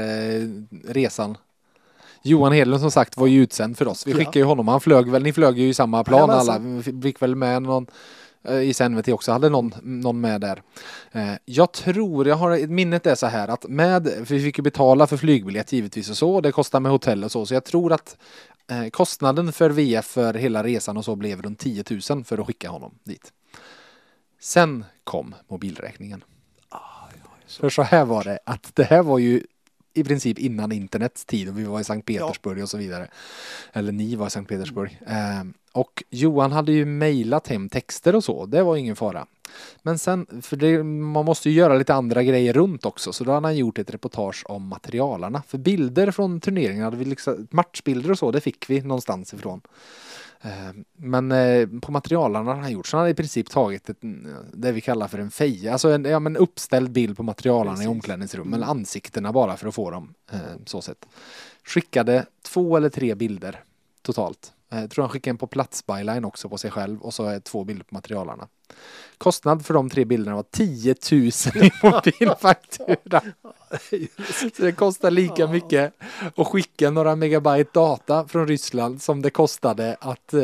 resan? Johan Hedlund som sagt var ju utsänd för oss. Vi skickade ju honom. Han flög väl, ni flög ju i samma plan alla. Vi fick väl med någon i NVT också, hade någon, någon med där. Eh, Jag tror, jag har minnet är så här att med, vi fick ju betala för flygbiljett givetvis och så, det kostar med hotell och så, så jag tror att eh, kostnaden för VF för hela resan och så blev runt 10 000 för att skicka honom dit. Sen kom mobilräkningen. För så här var det, att det här var ju i princip innan internets tid och vi var i Sankt Petersburg och så vidare. Eller ni var i Sankt Petersburg. Ehm, och Johan hade ju mejlat hem texter och så, det var ingen fara. Men sen, för det, man måste ju göra lite andra grejer runt också, så då hade han gjort ett reportage om materialarna. För bilder från turneringen, hade vi liksom, matchbilder och så, det fick vi någonstans ifrån. Ehm, Men eh, på materialarna har han gjort så han har i princip tagit ett, det vi kallar för en feja, alltså en ja, men uppställd bild på materialarna i Precis. omklädningsrum, eller ansiktena bara för att få dem eh, så sett. Skickade två eller tre bilder totalt. Eh, Jag tror han skickade en på platsbyline också på sig själv och så två bilder på materialarna. Kostnad för de tre bilderna var 10 000 i mobilfaktura. Så det kostar lika mycket att skicka några megabyte data från Ryssland som det kostade att eh,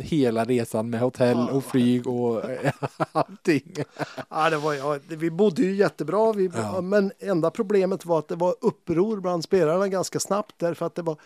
hela resan med hotell och flyg och eh, allting. Ja, det var, ja, vi bodde ju jättebra, vi, Ja. men enda problemet var att det var uppror bland spelarna ganska snabbt därför att det var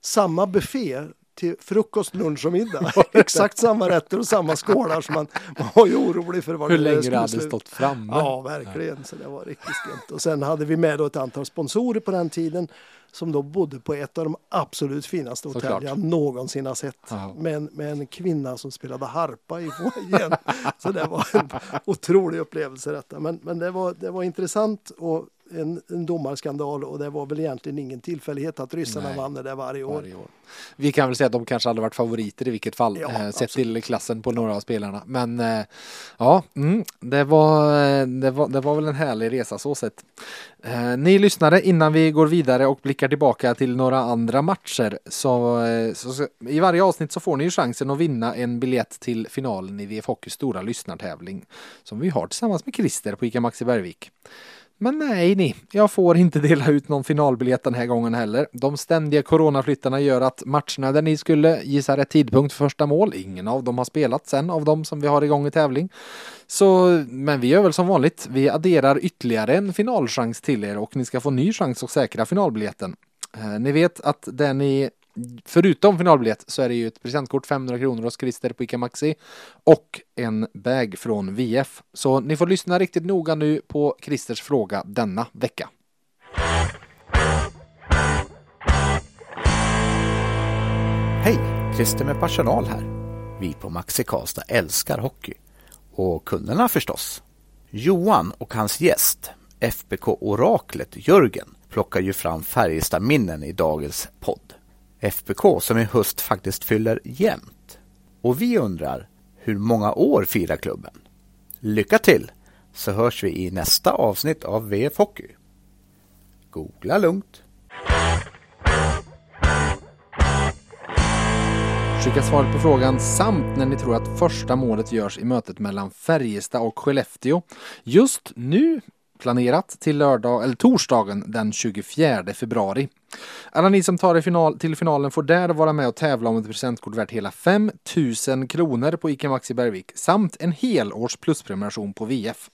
samma buffé till frukost, lunch och middag. Exakt samma rätter och samma skålar så man, man var ju orolig för vad Hur det länge det skulle hade sluta. stått framme. Ja, verkligen. Så det var riktigt skumt. Och sen hade vi med då ett antal sponsorer på den tiden som då bodde på ett av de absolut finaste hotell jag någonsin har sett. Ja. Med, med en kvinna som spelade harpa i foajén. Så det var en otrolig upplevelse detta. Men, men det, var, det var intressant och en, en domarskandal och det var väl egentligen ingen tillfällighet att ryssarna Nej. vann det där varje år. varje år. Vi kan väl säga att de kanske hade varit favoriter i vilket fall, Ja, eh, sett absolut. till klassen på några av spelarna. Men eh, ja, mm, det, var, eh, det, var, det var väl en härlig resa så sett. Eh, ni lyssnare, innan vi går vidare och blickar tillbaka till några andra matcher, så, eh, så, så i varje avsnitt så får ni ju chansen att vinna en biljett till finalen i VF Hockeys stora lyssnartävling som vi har tillsammans med Christer på ICA Maxi Bergvik. Men nej ni, jag får inte dela ut någon finalbiljett den här gången heller. De ständiga coronaflyttarna gör att matcherna där ni skulle gissa rätt tidpunkt för första mål, ingen av dem har spelat sen av dem som vi har igång i tävling. Så, men vi gör väl som vanligt, vi adderar ytterligare en finalchans till er och ni ska få ny chans att säkra finalbiljetten. Eh, ni vet att det ni Förutom finalbiljett så är det ju ett presentkort 500 kronor hos Christer på ICA Maxi och en bag från VF. Så ni får lyssna riktigt noga nu på Christers fråga denna vecka. Hej! Christer med personal här. Vi på Maxi Karlstad älskar hockey. Och kunderna förstås. Johan och hans gäst, FBK-oraklet Jörgen, plockar ju fram Färjestad-minnen i dagens podd. FBK som i höst faktiskt fyller jämnt. Och vi undrar, hur många år firar klubben? Lycka till! Så hörs vi i nästa avsnitt av VF Hockey. Googla lugnt. Skicka svaret på frågan samt när ni tror att första målet görs i mötet mellan Färjestad och Skellefteå. Just nu planerat till lördag, eller torsdagen den 24 februari. Alla ni som tar er final, till finalen får där vara med och tävla om ett presentkort värt hela 5 000 kronor på ICA Maxi Bergvik samt en helårs plusprenumeration på VF.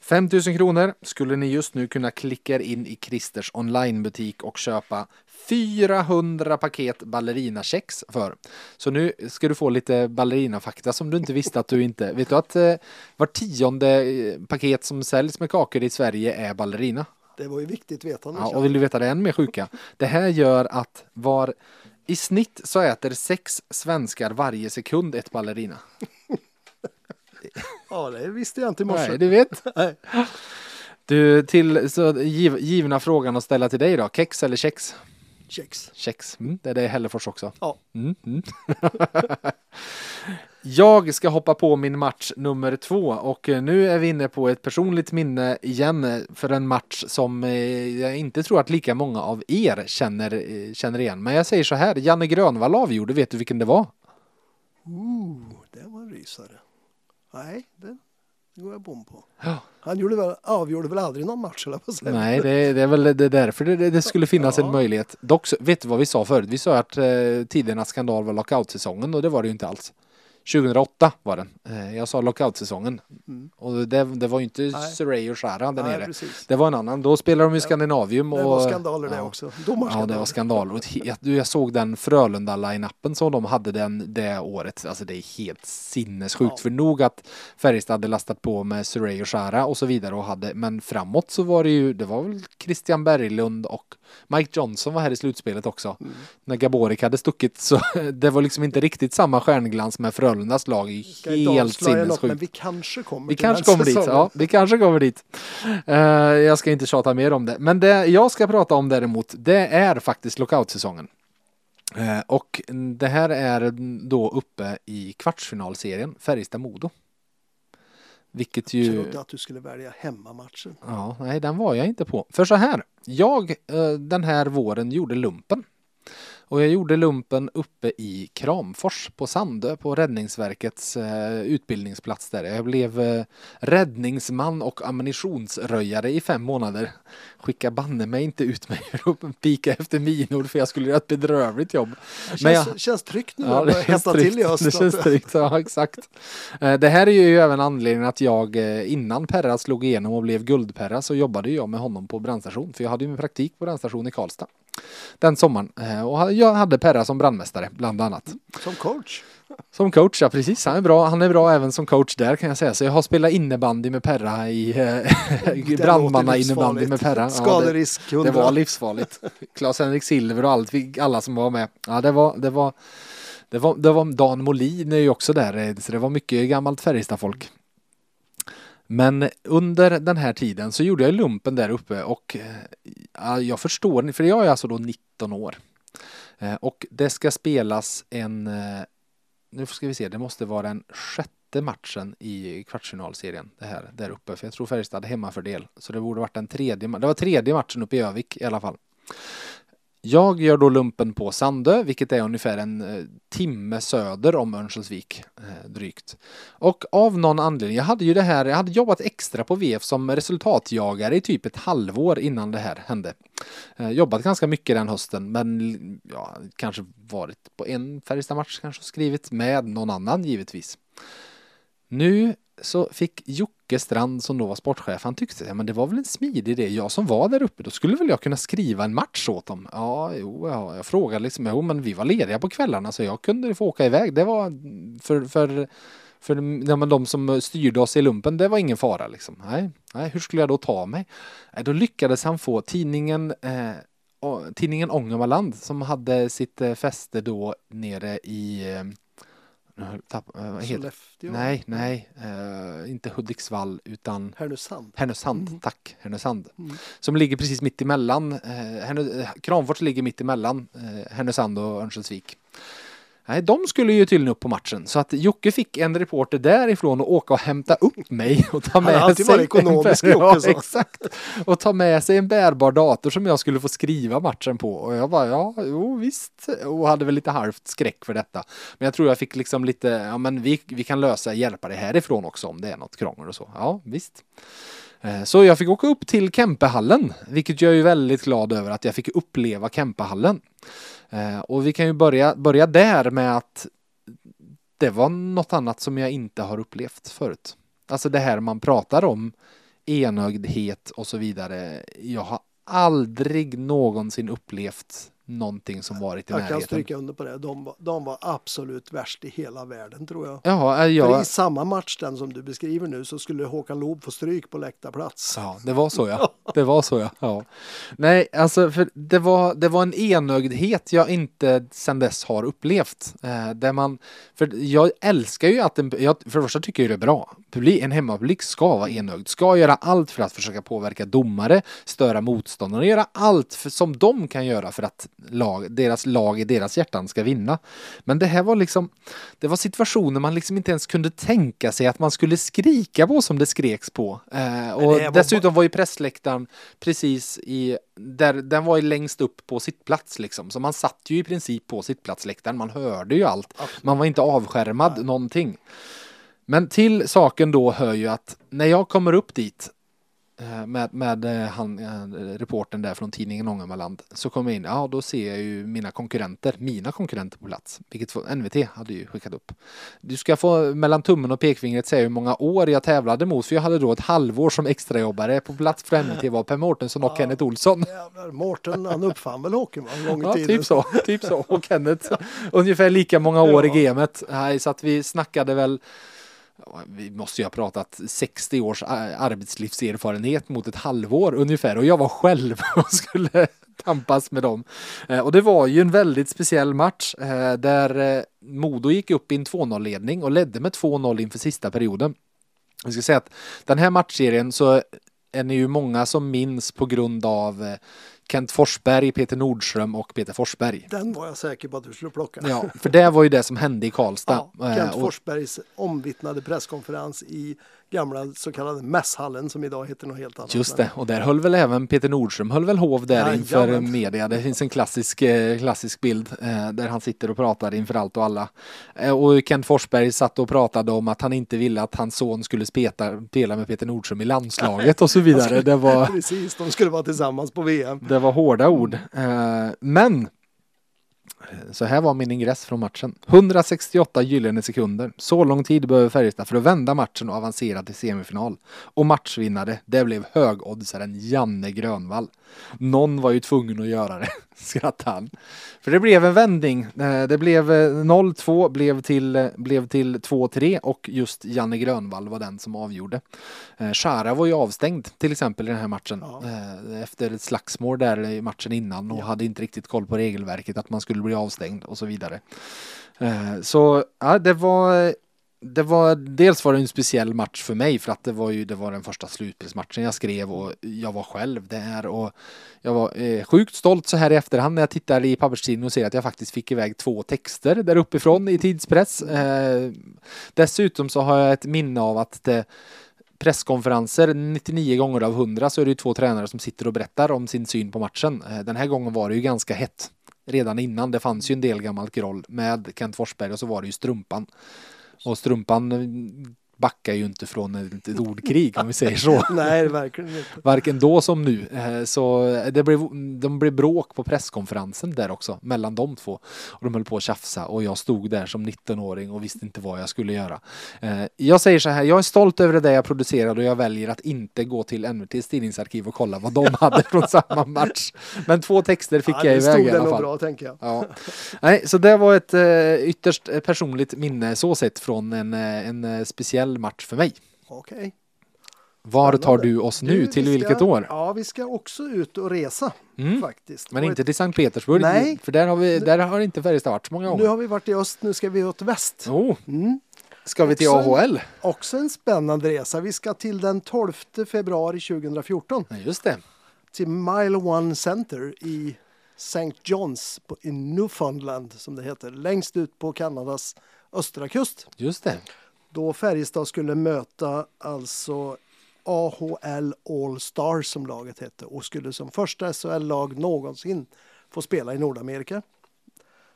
5 000 kronor skulle ni just nu kunna klicka er in i Christers onlinebutik och köpa 400 paket ballerinakex för. Så nu ska du få lite ballerinafakta som du inte visste att du inte... Vet du att eh, var tionde eh, paket som säljs med kakor i Sverige är ballerina? Det var ju viktigt vetande. Ja, och vill du veta det än mer sjuka? Det här gör att var I snitt så äter sex svenskar varje sekund ett ballerina. Ja, det visste jag inte i morse. Nej, du vet. Nej. Du, till så giv, givna frågan att ställa till dig då. Kex eller kex? Kex. Kex. Mm, det är det i Hällefors också. Ja. Mm, mm. Jag ska hoppa på min match nummer två och eh, nu är vi inne på ett personligt minne igen eh, för en match som eh, jag inte tror att lika många av er känner, känner igen. Men jag säger så här, Janne Grönvall avgjorde, vet du vilken det var? Ooh, det var en rysare. Nej, det, det går jag bom på. Ja. Han gjorde väl, avgjorde väl aldrig någon match, eller vad säger Nej, det, det är väl det är därför det, det skulle finnas en Ja. möjlighet. Dock, vet du vad vi sa förut? Vi sa att eh, tidernas skandal var lockoutsäsongen och det var det ju inte alls. 2008 var den. Eh, jag sa lockoutsäsongen. Mm. Och det, det var ju inte Nej. Surrey och Shara där Nej, nere. precis. Det var en annan. Då spelade de i Skandinavium. Och, Det var skandaler det ja. också. Ja, Domarskandaler. det var skandaler. Jag, jag såg den Frölunda-line-upen som de hade den, det året. Alltså det är helt sinnessjukt. Ja. För nog att Färjestad hade lastat på med Surrey och Shara och så vidare. Och hade, men framåt så var det ju, det var väl Christian Berglund och Mike Johnson var här i slutspelet också. Mm. När Gaborik hade stuckit så det var liksom inte riktigt samma stjärnglans med Frölundas lag. Helt något, men sinnessjukt. vi kanske kommer Vi till kanske kommer dit. Ja, vi kanske kommer dit. Eh, jag ska inte tjata mer om det. Men det jag ska prata om däremot, det är faktiskt lockoutsäsongen. Eh, och det här är då uppe i kvartsfinalserien, Färjestad-Modo. Vilket Jag ju... trodde att du skulle välja hemmamatchen. Ja, nej, den var jag inte på. För så här, jag eh, den här våren gjorde lumpen. Och jag gjorde lumpen uppe i Kramfors på Sandö på Räddningsverkets eh, utbildningsplats där. Jag blev eh, räddningsman och ammunitionsröjare i fem månader. Skicka banne mig inte ut mig att pika efter minor för jag skulle göra ett bedrövligt jobb. Men känns, jag- känns tryggt nu Ja, det börjar hetta till i höst. Det känns att- tryggt, ja exakt. Eh, Det här är ju även anledningen att jag eh, innan Perra slog igenom och blev guldperra så jobbade jag med honom på brandstation. För jag hade ju min praktik på brandstation i Karlstad. Den sommaren. Eh, Och jag hade Perra som brandmästare bland annat. Som coach. Som coach, ja precis. Han är bra. Han är bra även som coach där kan jag säga. Så jag har spelat innebandy med Perra i eh, brandmanna innebandy med Perra. Ja, det- Skaderisk det 100. var livsfarligt. Claes-Henrik Silver och allt, alla som var med. Ja, det var, det var, det var, det var Dan Molin är ju också där, eh, så det var mycket gammalt Färjestad-folk. Men under den här tiden så gjorde jag lumpen där uppe och eh, jag förstår, för jag är alltså då 19 år. Eh, och det ska spelas en, eh, nu ska vi se, det måste vara den sjätte matchen i kvartsfinalserien det här där uppe. För jag tror Färjestad hade hemmafördel. Så det borde varit den tredje, det var tredje matchen uppe i Övik i alla fall. Jag gör då lumpen på Sandö, vilket är ungefär en eh, timme söder om Örnsköldsvik eh, drygt. Och av någon anledning, jag hade ju det här, jag hade jobbat extra på VF som resultatjagare i typ ett halvår innan det här hände. Eh, jobbat ganska mycket den hösten, men ja, kanske varit på en Färjestad-match kanske skrivit med någon annan givetvis. Nu så fick Jocke Strand som då var sportchef, han tyckte ja, men det var väl en smidig idé, jag som var där uppe, då skulle väl jag kunna skriva en match åt dem. Ja, jo, ja, jag frågade liksom, jo men vi var lediga på kvällarna så jag kunde få åka iväg. Det var för, för, för ja, men de som styrde oss i lumpen, det var ingen fara liksom. Nej, nej hur skulle jag då ta mig? Nej, då lyckades han få tidningen eh, tidningen Ångermanland som hade sitt eh, fäste då nere i eh, nu har jag tapp- det? Sollefteå. Nej, nej, eh, inte Hudiksvall utan Härnösand. Härnösand, tack, Härnösand. Mm. Som ligger precis mitt emellan, eh, Kramfors ligger mitt emellan eh, Härnösand och Örnsköldsvik. Nej, de skulle ju tydligen upp på matchen så att Jocke fick en reporter därifrån och åka och hämta upp mig och ta Han med alltid sig varit ekonomisk, en, ja, exakt. Och ta med sig en bärbar dator som jag skulle få skriva matchen på och jag bara ja, jo visst och hade väl lite halvt skräck för detta. Men jag tror jag fick liksom lite, ja men vi, vi kan lösa, hjälpa det härifrån också om det är något krångel och så. Ja, visst. Eh, Så jag fick åka upp till Kempehallen, vilket jag är väldigt glad över att jag fick uppleva Kempehallen. Eh, och vi kan ju börja, börja där med att det var något annat som jag inte har upplevt förut. Alltså det här man pratar om, enögdhet och så vidare. Jag har aldrig någonsin upplevt någonting som varit i Jag kan närheten. stryka under på det. De var, de var absolut värst i hela världen tror jag. Ja, För jag, I samma match den som du beskriver nu så skulle Håkan Loob få stryk på läktarplats. Ja, det var så ja. Det var så ja. ja. Nej, alltså för det var, det var en enögdhet jag inte sedan dess har upplevt. Eh, där man, för jag älskar ju att, en, jag, för det första tycker jag det är bra. Publik, en hemmapublik ska vara enögd, ska göra allt för att försöka påverka domare, störa motståndarna, göra allt för, som de kan göra för att lag, deras lag i deras hjärtan ska vinna. Men det här var liksom, det var situationer man liksom inte ens kunde tänka sig att man skulle skrika på som det skreks på. Eh, och var dessutom var ju pressläktaren precis i, där, den var ju längst upp på sittplats liksom. Så man satt ju i princip på sittplatsläktaren, man hörde ju allt. Man var inte avskärmad någonting. Men till saken då hör ju att när jag kommer upp dit med, med eh, han, eh, reporten där från tidningen Ångermanland så kommer jag in, ja då ser jag ju mina konkurrenter, mina konkurrenter på plats, vilket NVT hade ju skickat upp. Du ska få mellan tummen och pekfingret säga hur många år jag tävlade mot, för jag hade då ett halvår som extrajobbare på plats för NVT var Per Mårtensson och Kenneth Olsson. Jävlar, Mårten han uppfann väl hockeyn en gång i Ja, tiden. typ så. Typ så. Och Kenneth, ungefär lika många år i gamet. Så att vi snackade väl, ja, vi måste ju ha pratat 60 års arbetslivserfarenhet mot ett halvår ungefär. Och jag var själv och skulle tampas med dem. Eh, och det var ju en väldigt speciell match eh, där eh, Modo gick upp i en 2-0-ledning och ledde med 2-0 inför sista perioden. Jag ska säga att den här matchserien så är ni ju många som minns på grund av Kent Forsberg, Peter Nordström och Peter Forsberg. Den var jag säker på att du skulle plocka. Ja, för det var ju det som hände i Karlstad. Ja, Eh, Kent och- Forsbergs omvittnade presskonferens i gamla så kallade mässhallen som idag heter något helt annat. Just det, och där höll väl även Peter Nordström höll väl hov där Jajamän. inför media. Det finns en klassisk, eh, klassisk bild eh, där han sitter och pratar inför allt och alla. Eh, och Kent Forsberg satt och pratade om att han inte ville att hans son skulle speta, spela med Peter Nordström i landslaget och så vidare. Det var, Precis, de skulle vara tillsammans på VM. det var hårda ord. Men så här var min ingress från matchen. 168 gyllene sekunder. Så lång tid behöver Färjestad för att vända matchen och avancera till semifinal. Och matchvinnare, det blev högoddsaren Janne Grönvall. Någon var ju tvungen att göra det, skrattade han. För det blev en vändning. Eh, Det blev eh, 0-2, blev till, eh, blev till 2-3 och just Janne Grönvall var den som avgjorde. Eh, Shara var ju avstängd till exempel i den här matchen. Ja. Eh, Efter ett slagsmål där i matchen innan och hade inte riktigt koll på regelverket att man skulle bli avstängd och så vidare. Eh, Så ja, det var det var, dels var det en speciell match för mig för att det var ju det var den första slutspelsmatchen jag skrev och jag var själv där och jag var eh, sjukt stolt så här i efterhand när jag tittar i papperstidningen och ser att jag faktiskt fick iväg två texter där uppifrån i tidspress. Eh, dessutom så har jag ett minne av att det, presskonferenser 99 gånger av 100 så är det ju två tränare som sitter och berättar om sin syn på matchen. Eh, Den här gången var det ju ganska hett redan innan. Det fanns ju en del gammalt groll med Kent Forsberg och så var det ju Strumpan. Och Strumpan backar ju inte från ett, ett ordkrig om vi säger så. Nej, verkligen inte. Varken då som nu. Eh, Så det blev, de blev bråk på presskonferensen där också mellan de två. Och de höll på att tjafsa och jag stod där som 19-åring och visste inte vad jag skulle göra. Eh, Jag säger så här, jag är stolt över det jag producerade och jag väljer att inte gå till NVTs tidningsarkiv och kolla vad de hade från samma match. Men två texter fick Ja, jag iväg i alla fall. bra tänker jag. Ja. Nej, så det var ett eh, ytterst eh, personligt minne så sett från en, eh, en eh, speciell match för mig. Okej. Var tar du oss nu? Du, till vi ska- vilket år? Ja, vi ska också ut och resa Mm. faktiskt. Men Och inte till Sankt Petersburg, Nej. för där har, vi, där har inte Färjestad varit så många ett, gånger. nu har vi varit i öst, nu ska vi åt väst. Oh, Mm. ska vi till Också- AHL? Också en spännande resa. Vi ska till den 12 februari 2014 Ja, just det. till Mile One Center i St. John's på, i Newfoundland som det heter, längst ut på Kanadas östra kust. Just det. Då Färjestad skulle möta alltså AHL All Stars som laget hette och skulle som första SHL-lag någonsin få spela i Nordamerika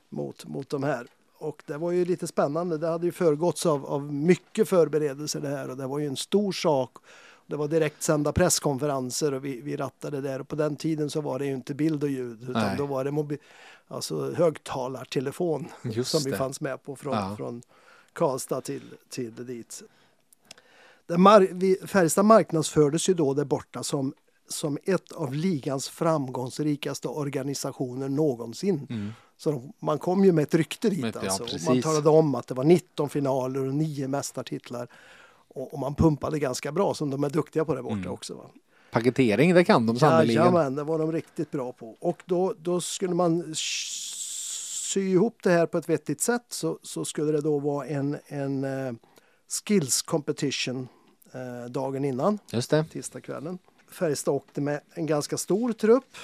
mot, mot de här. Och det var ju lite spännande. Det hade ju föregåtts av, av mycket förberedelser det här och det var ju en stor sak. Det var direkt sända presskonferenser och vi, vi rattade där och på den tiden så var det ju inte bild och ljud utan Nej. då var det mobi- alltså högtalartelefon Just som vi det. fanns med på från, Ja. från Karlstad till, till dit. Mar- Färjestad marknadsfördes ju då där borta som som ett av ligans framgångsrikaste organisationer någonsin. Mm. Så de, man kom ju med ett rykte dit. Ja, alltså. Precis. man talade om att det var 19 finaler och 9 mästartitlar. Och, och man pumpade ganska bra, som de är duktiga på där borta Mm. också. Va? Paketering, det kan de sannerligen. Jajamän, det var de riktigt bra på. Och då, då skulle man sy ihop det här på ett vettigt sätt så, så skulle det då vara en, en eh, skills competition eh, dagen innan, Just det. tisdagskvällen. Färjestad åkte med en ganska stor trupp.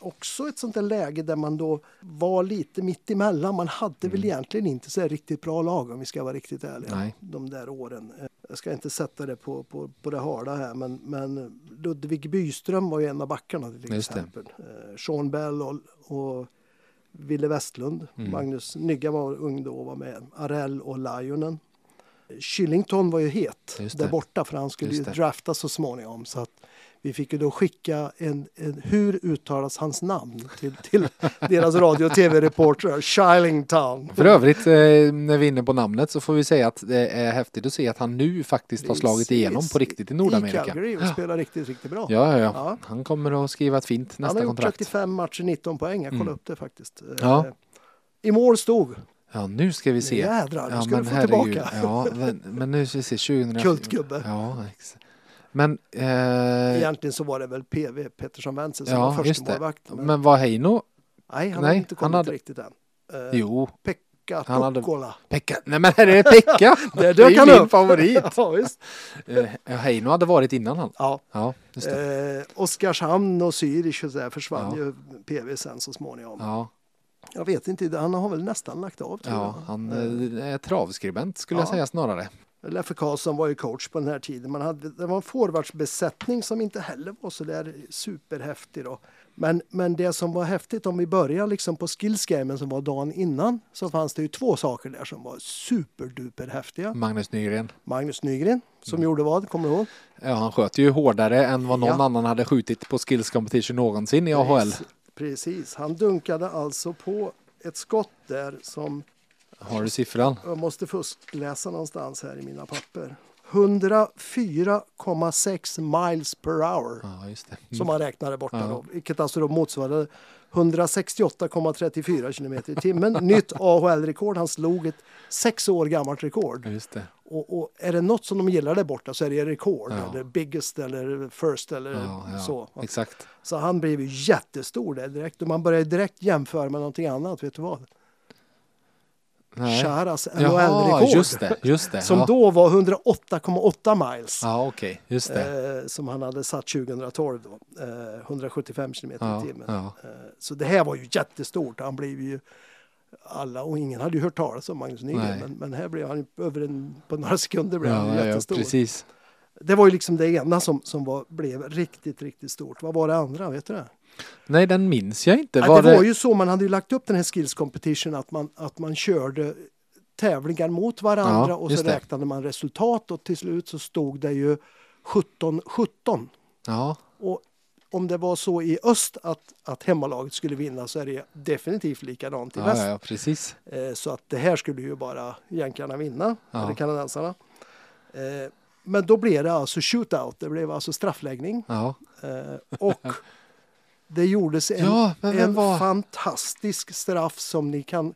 Också ett sånt där läge där man då var lite mitt emellan. Man hade väl egentligen inte så riktigt bra lag om vi ska vara riktigt ärliga. Nej. De där åren. Eh, Jag ska inte sätta det på, på, på det harda här men, men Ludvig Byström var ju en av backarna till exempel. Eh, Sean Bell och, och Ville Westlund. Mm. Magnus Nygga var ung då och var med. Arell och Lionen. Shillington var ju het där borta för han skulle ju draftas så småningom. Så att vi fick ju då skicka en, en hur uttalas hans namn till, till deras radio och tv-reportrar. Shillington. För övrigt, eh, när vi är inne på namnet så får vi säga att det är häftigt att se att han nu faktiskt har slagit igenom på riktigt i I Nordamerika. Calgary och spelar riktigt, riktigt bra. Ja, ja, Ja. ja. Han kommer att skriva ett fint han har nästa gjort kontrakt. 35 matcher, 19 poäng. Jag kollade Mm. upp det faktiskt. Eh, Ja. I mål stod Ja, nu ska vi se. Jädrar, nu ja, ska du få tillbaka. Ja, men, men nu ska vi se. 2000... Kultgubbe. Ja, ex- Men, eh, Egentligen så var det väl PV Pettersson Wenzel som ja, var just det. förstemålvakt. Men, Men var Heino? nej, han nej, har inte kommit hade- riktigt än. Eh, Jo, Pekka han hade-. Pekka. Nej men är det Pekka! Det dök är min upp. favorit. ja, visst. Eh, Heino hade varit innan han. Ja. Ja, just det. Eh, Oskarshamn och Zürich och så där försvann Ja. ju PV sen så småningom. Ja, Jag vet inte, han har väl nästan lagt av tror ja, jag. han Eh, eh, är travskribent skulle jag Ja. säga snarare. Leffe Karlsson var ju coach på den här tiden. Man hade, det var en forwardsbesättning som inte heller var så där superhäftig. Då. Men, men det som var häftigt om vi börjar liksom på skillsgamen som var dagen innan så fanns det ju två saker där som var superduper häftiga. Magnus Nygren. Magnus Nygren som gjorde vad, kommer du ihåg? Ja, han sköt ju hårdare än vad någon Ja. annan hade skjutit på skills competition någonsin i AHL. Precis, Precis, han dunkade alltså på ett skott där som Har du siffran? jag måste fuskläsa någonstans här i mina papper. 104,6 miles per hour. Ja, just det. som man räknade borta Ja. då, vilket alltså då motsvarade 168,34 kilometer i timmen. Nytt AHL-rekord. Han slog ett sex år gammalt rekord. Och, och är det något som de gillar där borta så är det rekord. Ja. Eller biggest eller first eller Ja, ja, så. Exakt. Så han blev ju jättestor där direkt. Och man började direkt jämföra med någonting annat. Vet du vad? Charas NHL-rekord. just det. Just det. Som ja. då var 108,8 miles. Ja, okej. Just det. Eh, som han hade satt 2012 då. Eh, 175 kilometer Ja, i timmen. ja. Eh, så det här var ju jättestort. Han blev ju alla och ingen hade ju hört talas om Magnus Nygren. Men, men här blev han över en, på några sekunder blev han jättestor. precis. det var ju liksom det ena som, som var, blev riktigt, riktigt stort. Vad var det andra? Vet du det? Nej, den minns jag inte. Ja, Var det var ju så, man hade ju lagt upp den här skills competition att man, att man körde tävlingar mot varandra Ja, och så det. räknade man resultat och till slut så stod det ju 17-17. Ja, Och om det var så i öst att, att hemmalaget skulle vinna så är det definitivt likadant i ja, väst. ja, precis. Eh, så att det här skulle ju bara jänkarna vinna, Ja. eller kanadensarna. Eh, men då blev det alltså shootout, det blev alltså straffläggning. Ja, Eh, och det gjordes en, Ja, en var- fantastisk straff som ni kan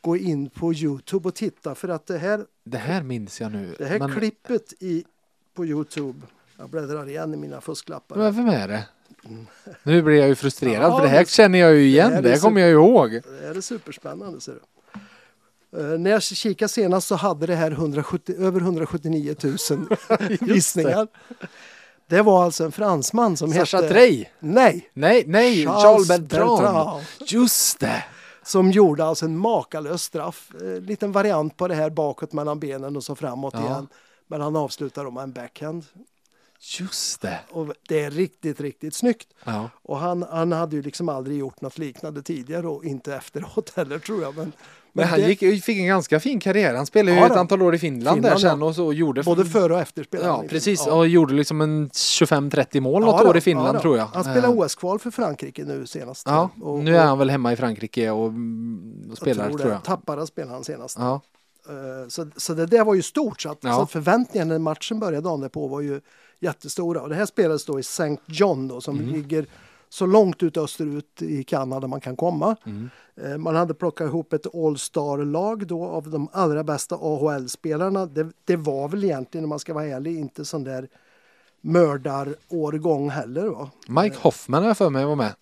gå in på Youtube och titta för att det här, det här minns jag nu. det här men, klippet i, på Youtube, jag bläddrar igen i mina fusklappar. men vem är det? Nu blir jag ju frustrerad Ja, för det här det- känner jag ju igen. det här Det här så- kommer jag ju ihåg. Det här är superspännande ser du. Eh, när jag kikade senast så hade det här 170, över 179 000 visningar. Det var alltså en fransman som Sacha hette... Trey? Nej! Nej, nej, Charles Bertrand. Just det. Som gjorde alltså en makalös straff. En liten variant på det här bakåt mellan benen och så framåt Ja. igen. Men han avslutar då med en backhand. Just det. Och det är riktigt, riktigt snyggt. Ja. Och han, han hade ju liksom aldrig gjort något liknande tidigare och inte efteråt heller tror jag. Men, Men han det- gick, fick en ganska fin karriär. Han spelade ju Ja, ett då. antal år i Finland, Finland, där sen ja. och så gjorde Både före och efter spelade Ja, han i precis. Och gjorde liksom en 25-30 mål något då, år i Finland tror jag. Han spelade OS-kval för Frankrike nu senast. Ja, Och- nu är han väl hemma i Frankrike och, mm, och spelar tror det. jag. Tappara spelade han senast. Ja, Eh, Så, så det där var ju stort. Så, att, så förväntningarna när matchen började dagen därpå var ju jättestora. Och det här spelades då i St. John då, som Mm. ligger så långt ut österut i Kanada man kan komma. Mm. Eh, Man hade plockat ihop ett All-star-lag då av de allra bästa AHL-spelarna. Det, det var väl egentligen, om man ska vara ärlig, inte sån där mördarårgång heller. Va? Mike Hoffman har jag för mig var med.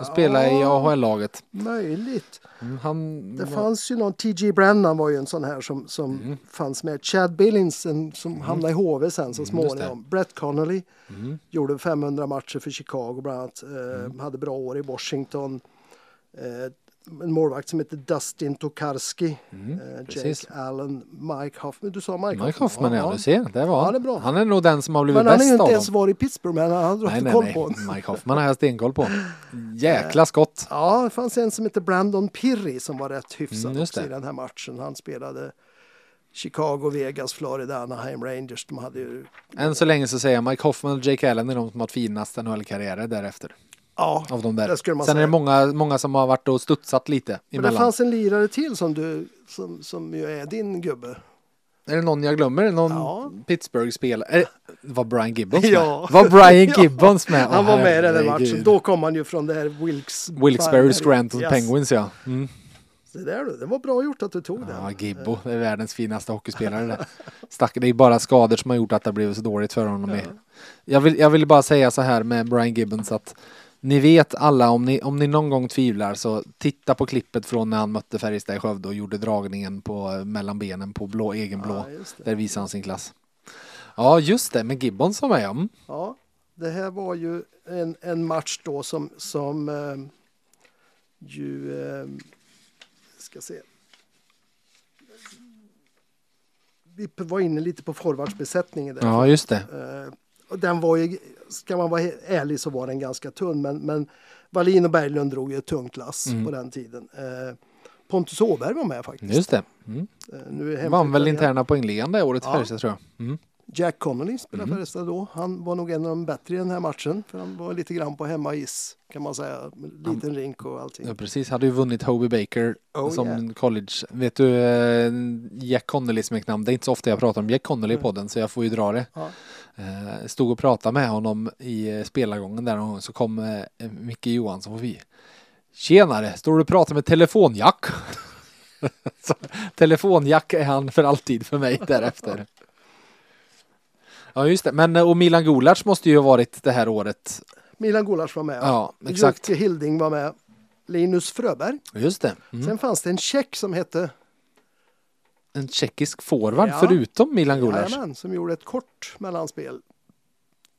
Och spelade i Ja. AHL-laget. Möjligt. Mm, Han Det var- fanns ju någon, TG Brennan var ju en sån här som, som Mm. fanns med. Chad Billings en, som hamnade i HV sen så Mm, småningom. Brett Connolly Mm. gjorde 500 matcher för Chicago bland annat. Eh, Hade bra år i Washington. Eh, en målvakt som heter Dustin Tokarski. Mm, eh, precis. Jake Allen, Mike Hoffman. Du sa Mike, Mike Hoffman, ja, du ser. Det var Ja, han. det är bra. Han är nog den som har blivit Men han har ju bäst inte av ens dem. varit i Pittsburgh men han Nej, haft nej, koll nej. på. Mike Hoffman har jag stenkoll på. Jäkla skott. Ja, det fanns en som heter Brandon Pirri som var rätt hyfsad Mm, också i den här matchen. Han spelade Chicago, Vegas, Florida, Anaheim Rangers. De hade ju... Än så länge så säger jag Mike Hoffman och Jake Allen är de som har haft finast NHL-karriärer därefter. Ja, Av de där. Sen är det säga. många, många som har varit och studsat lite men det fanns en lirare till som du, som, som ju är din gubbe. Är det någon jag glömmer? Någon Ja. Pittsburgh-spelare? Det- Var Brian Gibbons med? Ja. Var Brian Ja. Gibbons med? Han var med i den matchen. Då kom han ju från det här Wilkes... Wilkes-Barre Scranton Yes. Penguins ja. Mm. Det, där, det var bra gjort att du tog Ja, den. Gibbo, det är världens finaste hockeyspelare det. Stack, det är bara skador som har gjort att det har blivit så dåligt för honom. Ja. Jag, vill, jag vill bara säga så här med Brian Gibbons att ni vet alla, om ni, om ni någon gång tvivlar så titta på klippet från när han mötte Färjestad i Skövde och gjorde dragningen på, mellan benen på blå, egen blå. Ja. Där visar han sin klass. Ja, just det, med Gibbons som är mm. Ja, det här var ju en, en match då som, som eh, ju... Eh, ska se. Vi var inne lite på forwardsbesättningen där. Ja, just det. Eh, och den var ju, ska man vara ärlig så var den ganska tunn. Men, men Wallin och Berglund drog ju ett tungt lass Mm. på den tiden. Eh, Pontus Åberg var med faktiskt. Just det. Mm. Eh, nu är Vann väl interna poängligan det året i Ja. Färjestad tror jag. Mm. Jack Connolly spelade Mm. Färjestad då. Han var nog en av de bättre i den här matchen. För han var lite grann på hemmais kan man säga. Liten rink och allting. Ja, precis. Hade ju vunnit Hobie Baker Oh, som yeah. college. Vet du, eh, Jack Connolly smeknamn. Det är inte så ofta jag pratar om Jack Connolly i Nej. podden så jag får ju dra det. Ja. Eh, Stod och pratade med honom i eh, spelargången där någon gång så kom eh, Micke Johansson förbi. Tjenare, står du och pratar med telefonjack? telefonjack är han för alltid för mig därefter. Ja just det, men och Milan Gulac måste ju ha varit det här året. Milan Gulasch var med. Ja, exakt. Jocke Hilding var med. Linus Fröberg. Just det. Mm. Sen fanns det en tjeck som hette En tjeckisk forward Ja. förutom Milan Gulac. Jajamän, som gjorde ett kort mellanspel.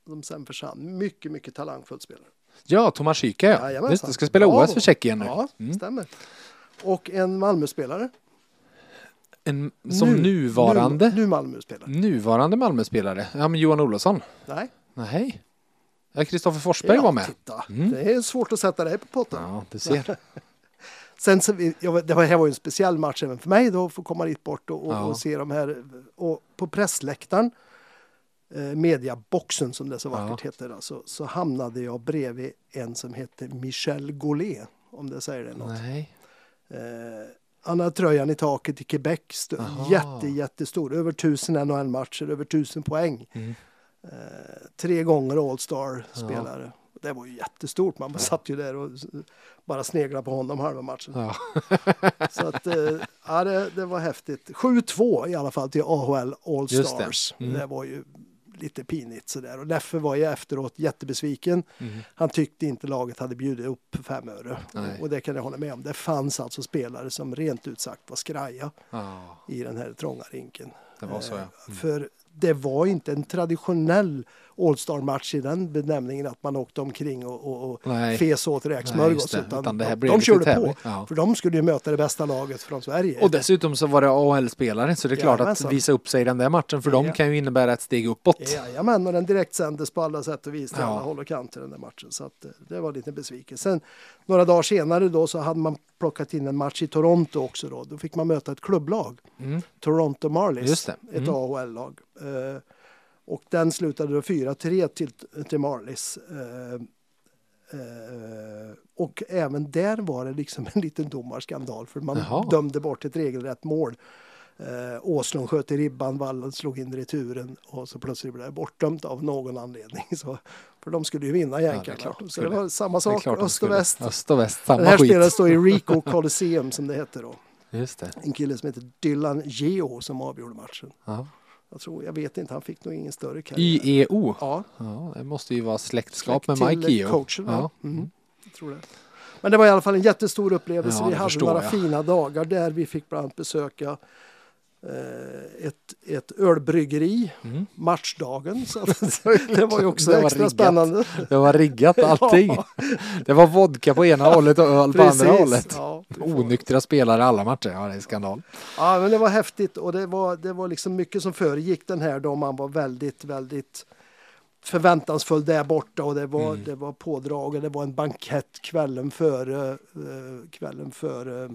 Som sen försvann. Mycket, mycket talangfull spelare. Ja, Tomas Hyka ja. Jajamensan. Just det, ska spela Bravo. OS för Tjeckien nu. Ja, Mm. stämmer. Och en Malmöspelare. En, som Nu- nuvarande, Nu, nu Malmöspelare. nuvarande Malmöspelare. Ja, men Johan Olofsson. Nej. Nej. Ja, Kristoffer Forsberg var med. Titta. Mm. Det är svårt att sätta dig på potten. Ja, du ser. Sen så, vi- jag, det här var ju en speciell match även för mig då, att få komma dit bort och, och, Ja. och se de här. Och på pressläktaren, eh, mediaboxen som det så vackert heter, alltså, så hamnade jag bredvid en som heter Michel Gaulet, om det säger det något. Nej. Eh, han har tröjan i taket i Quebec, st- Aha. jätte, jättestor, över tusen NHL-matcher, över tusen poäng. Mm. Eh, tre gånger All-Star-spelare. Det var ju jättestort, man satt ju där och bara sneglade på honom halva matchen. Ja. Så att, eh, ja, det, det var häftigt. 7-2 i alla fall till AHL All det. Stars. Det. Mm. var ju lite pinigt sådär. Och Leffe var ju efteråt jättebesviken. Mm. Han tyckte inte laget hade bjudit upp fem öre. Nej. Och det kan jag hålla med om. Det fanns alltså spelare som rent ut sagt var skraja ja, i den här trånga rinken. det var så ja. Eh, För det var inte en traditionell All-Star-match i den benämningen att man åkte omkring och, och, och Nej. fes åt räksmörgås. Utan, Utan de, de körde på. Ja. För de skulle ju möta det bästa laget från Sverige. Och dessutom så var det AHL-spelare så det är klart att Jajamensan. visa upp sig i den där matchen för dem Ja. kan ju innebära ett steg uppåt. Jajamän, och den direkt sändes på alla sätt och vis till Ja. alla håll och kanter den där matchen. Så att, eh, det var lite besviken. Sen några dagar senare då så hade man plockat in en match i Toronto också då. Då fick man möta ett klubblag. Mm. Toronto Marlies, ett Mm. AHL-lag. Eh, och den slutade då 4-3 till, till Marlies. Eh, eh, och även där var det liksom en liten domarskandal för man Jaha. dömde bort ett regelrätt mål. Eh, Åslund sköt i ribban, Wallen slog in returen och så plötsligt blev det bortdömt av någon anledning. Så, för de skulle ju vinna jänkarna. klart de så det var samma Det sak, klart de öst och väst. Öst och väst, samma Det här skit. spelades då i Rico Coliseum som det hette då. Just det. En kille som heter Dylan Geo som avgjorde matchen. Ja. Jag, tror, jag vet inte, han fick nog ingen större karriär. YEO. Ja, Ja, det måste ju vara släktskap med till Mike Eo. coachen. Ja. Ja. Mm. Jag tror det. Men det var i alla fall en jättestor upplevelse. Ja, vi hade några jag. fina dagar där. Vi fick bland annat besöka ett, ett ölbryggeri Mm. matchdagen. Så det var ju också Det var extra spännande. Det var riggat allting. Ja. Det var vodka på ena hållet och öl på andra hållet. Ja, Onyktra spelare alla matcher. Ja, det är skandal. Ja, men det var häftigt och det var, det var liksom mycket som föregick den här då man var väldigt, väldigt förväntansfull där borta och det var, Mm. det var pådrag och det var en bankett kvällen före, eh, kvällen före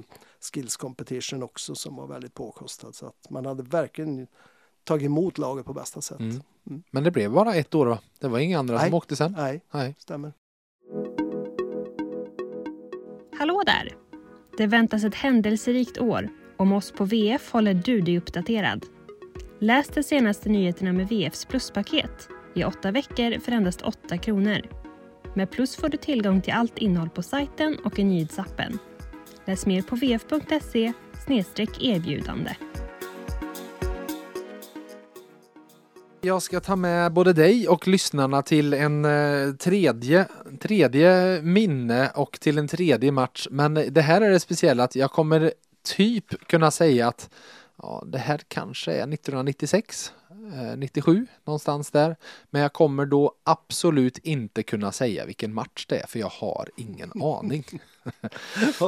Skills Competition också som var väldigt påkostad så att man hade verkligen tagit emot laget på bästa sätt. Mm. Men det blev bara ett år va? Det var inga andra som Nej. åkte sen? Nej, Nej. stämmer. Hallå där! Det väntas ett händelserikt år. Om oss på VF håller du dig uppdaterad. Läs de senaste nyheterna med VFs pluspaket i åtta veckor för endast 8 kronor. Med Plus får du tillgång till allt innehåll på sajten och i nyhetsappen. Läs mer på vf.se erbjudande. Jag ska ta med både dig och lyssnarna till en eh, tredje, tredje minne och till en tredje match. Men det här är det speciella att jag kommer typ kunna säga att ja, det här kanske är 1996, eh, 97 någonstans där. Men jag kommer då absolut inte kunna säga vilken match det är för jag har ingen aning.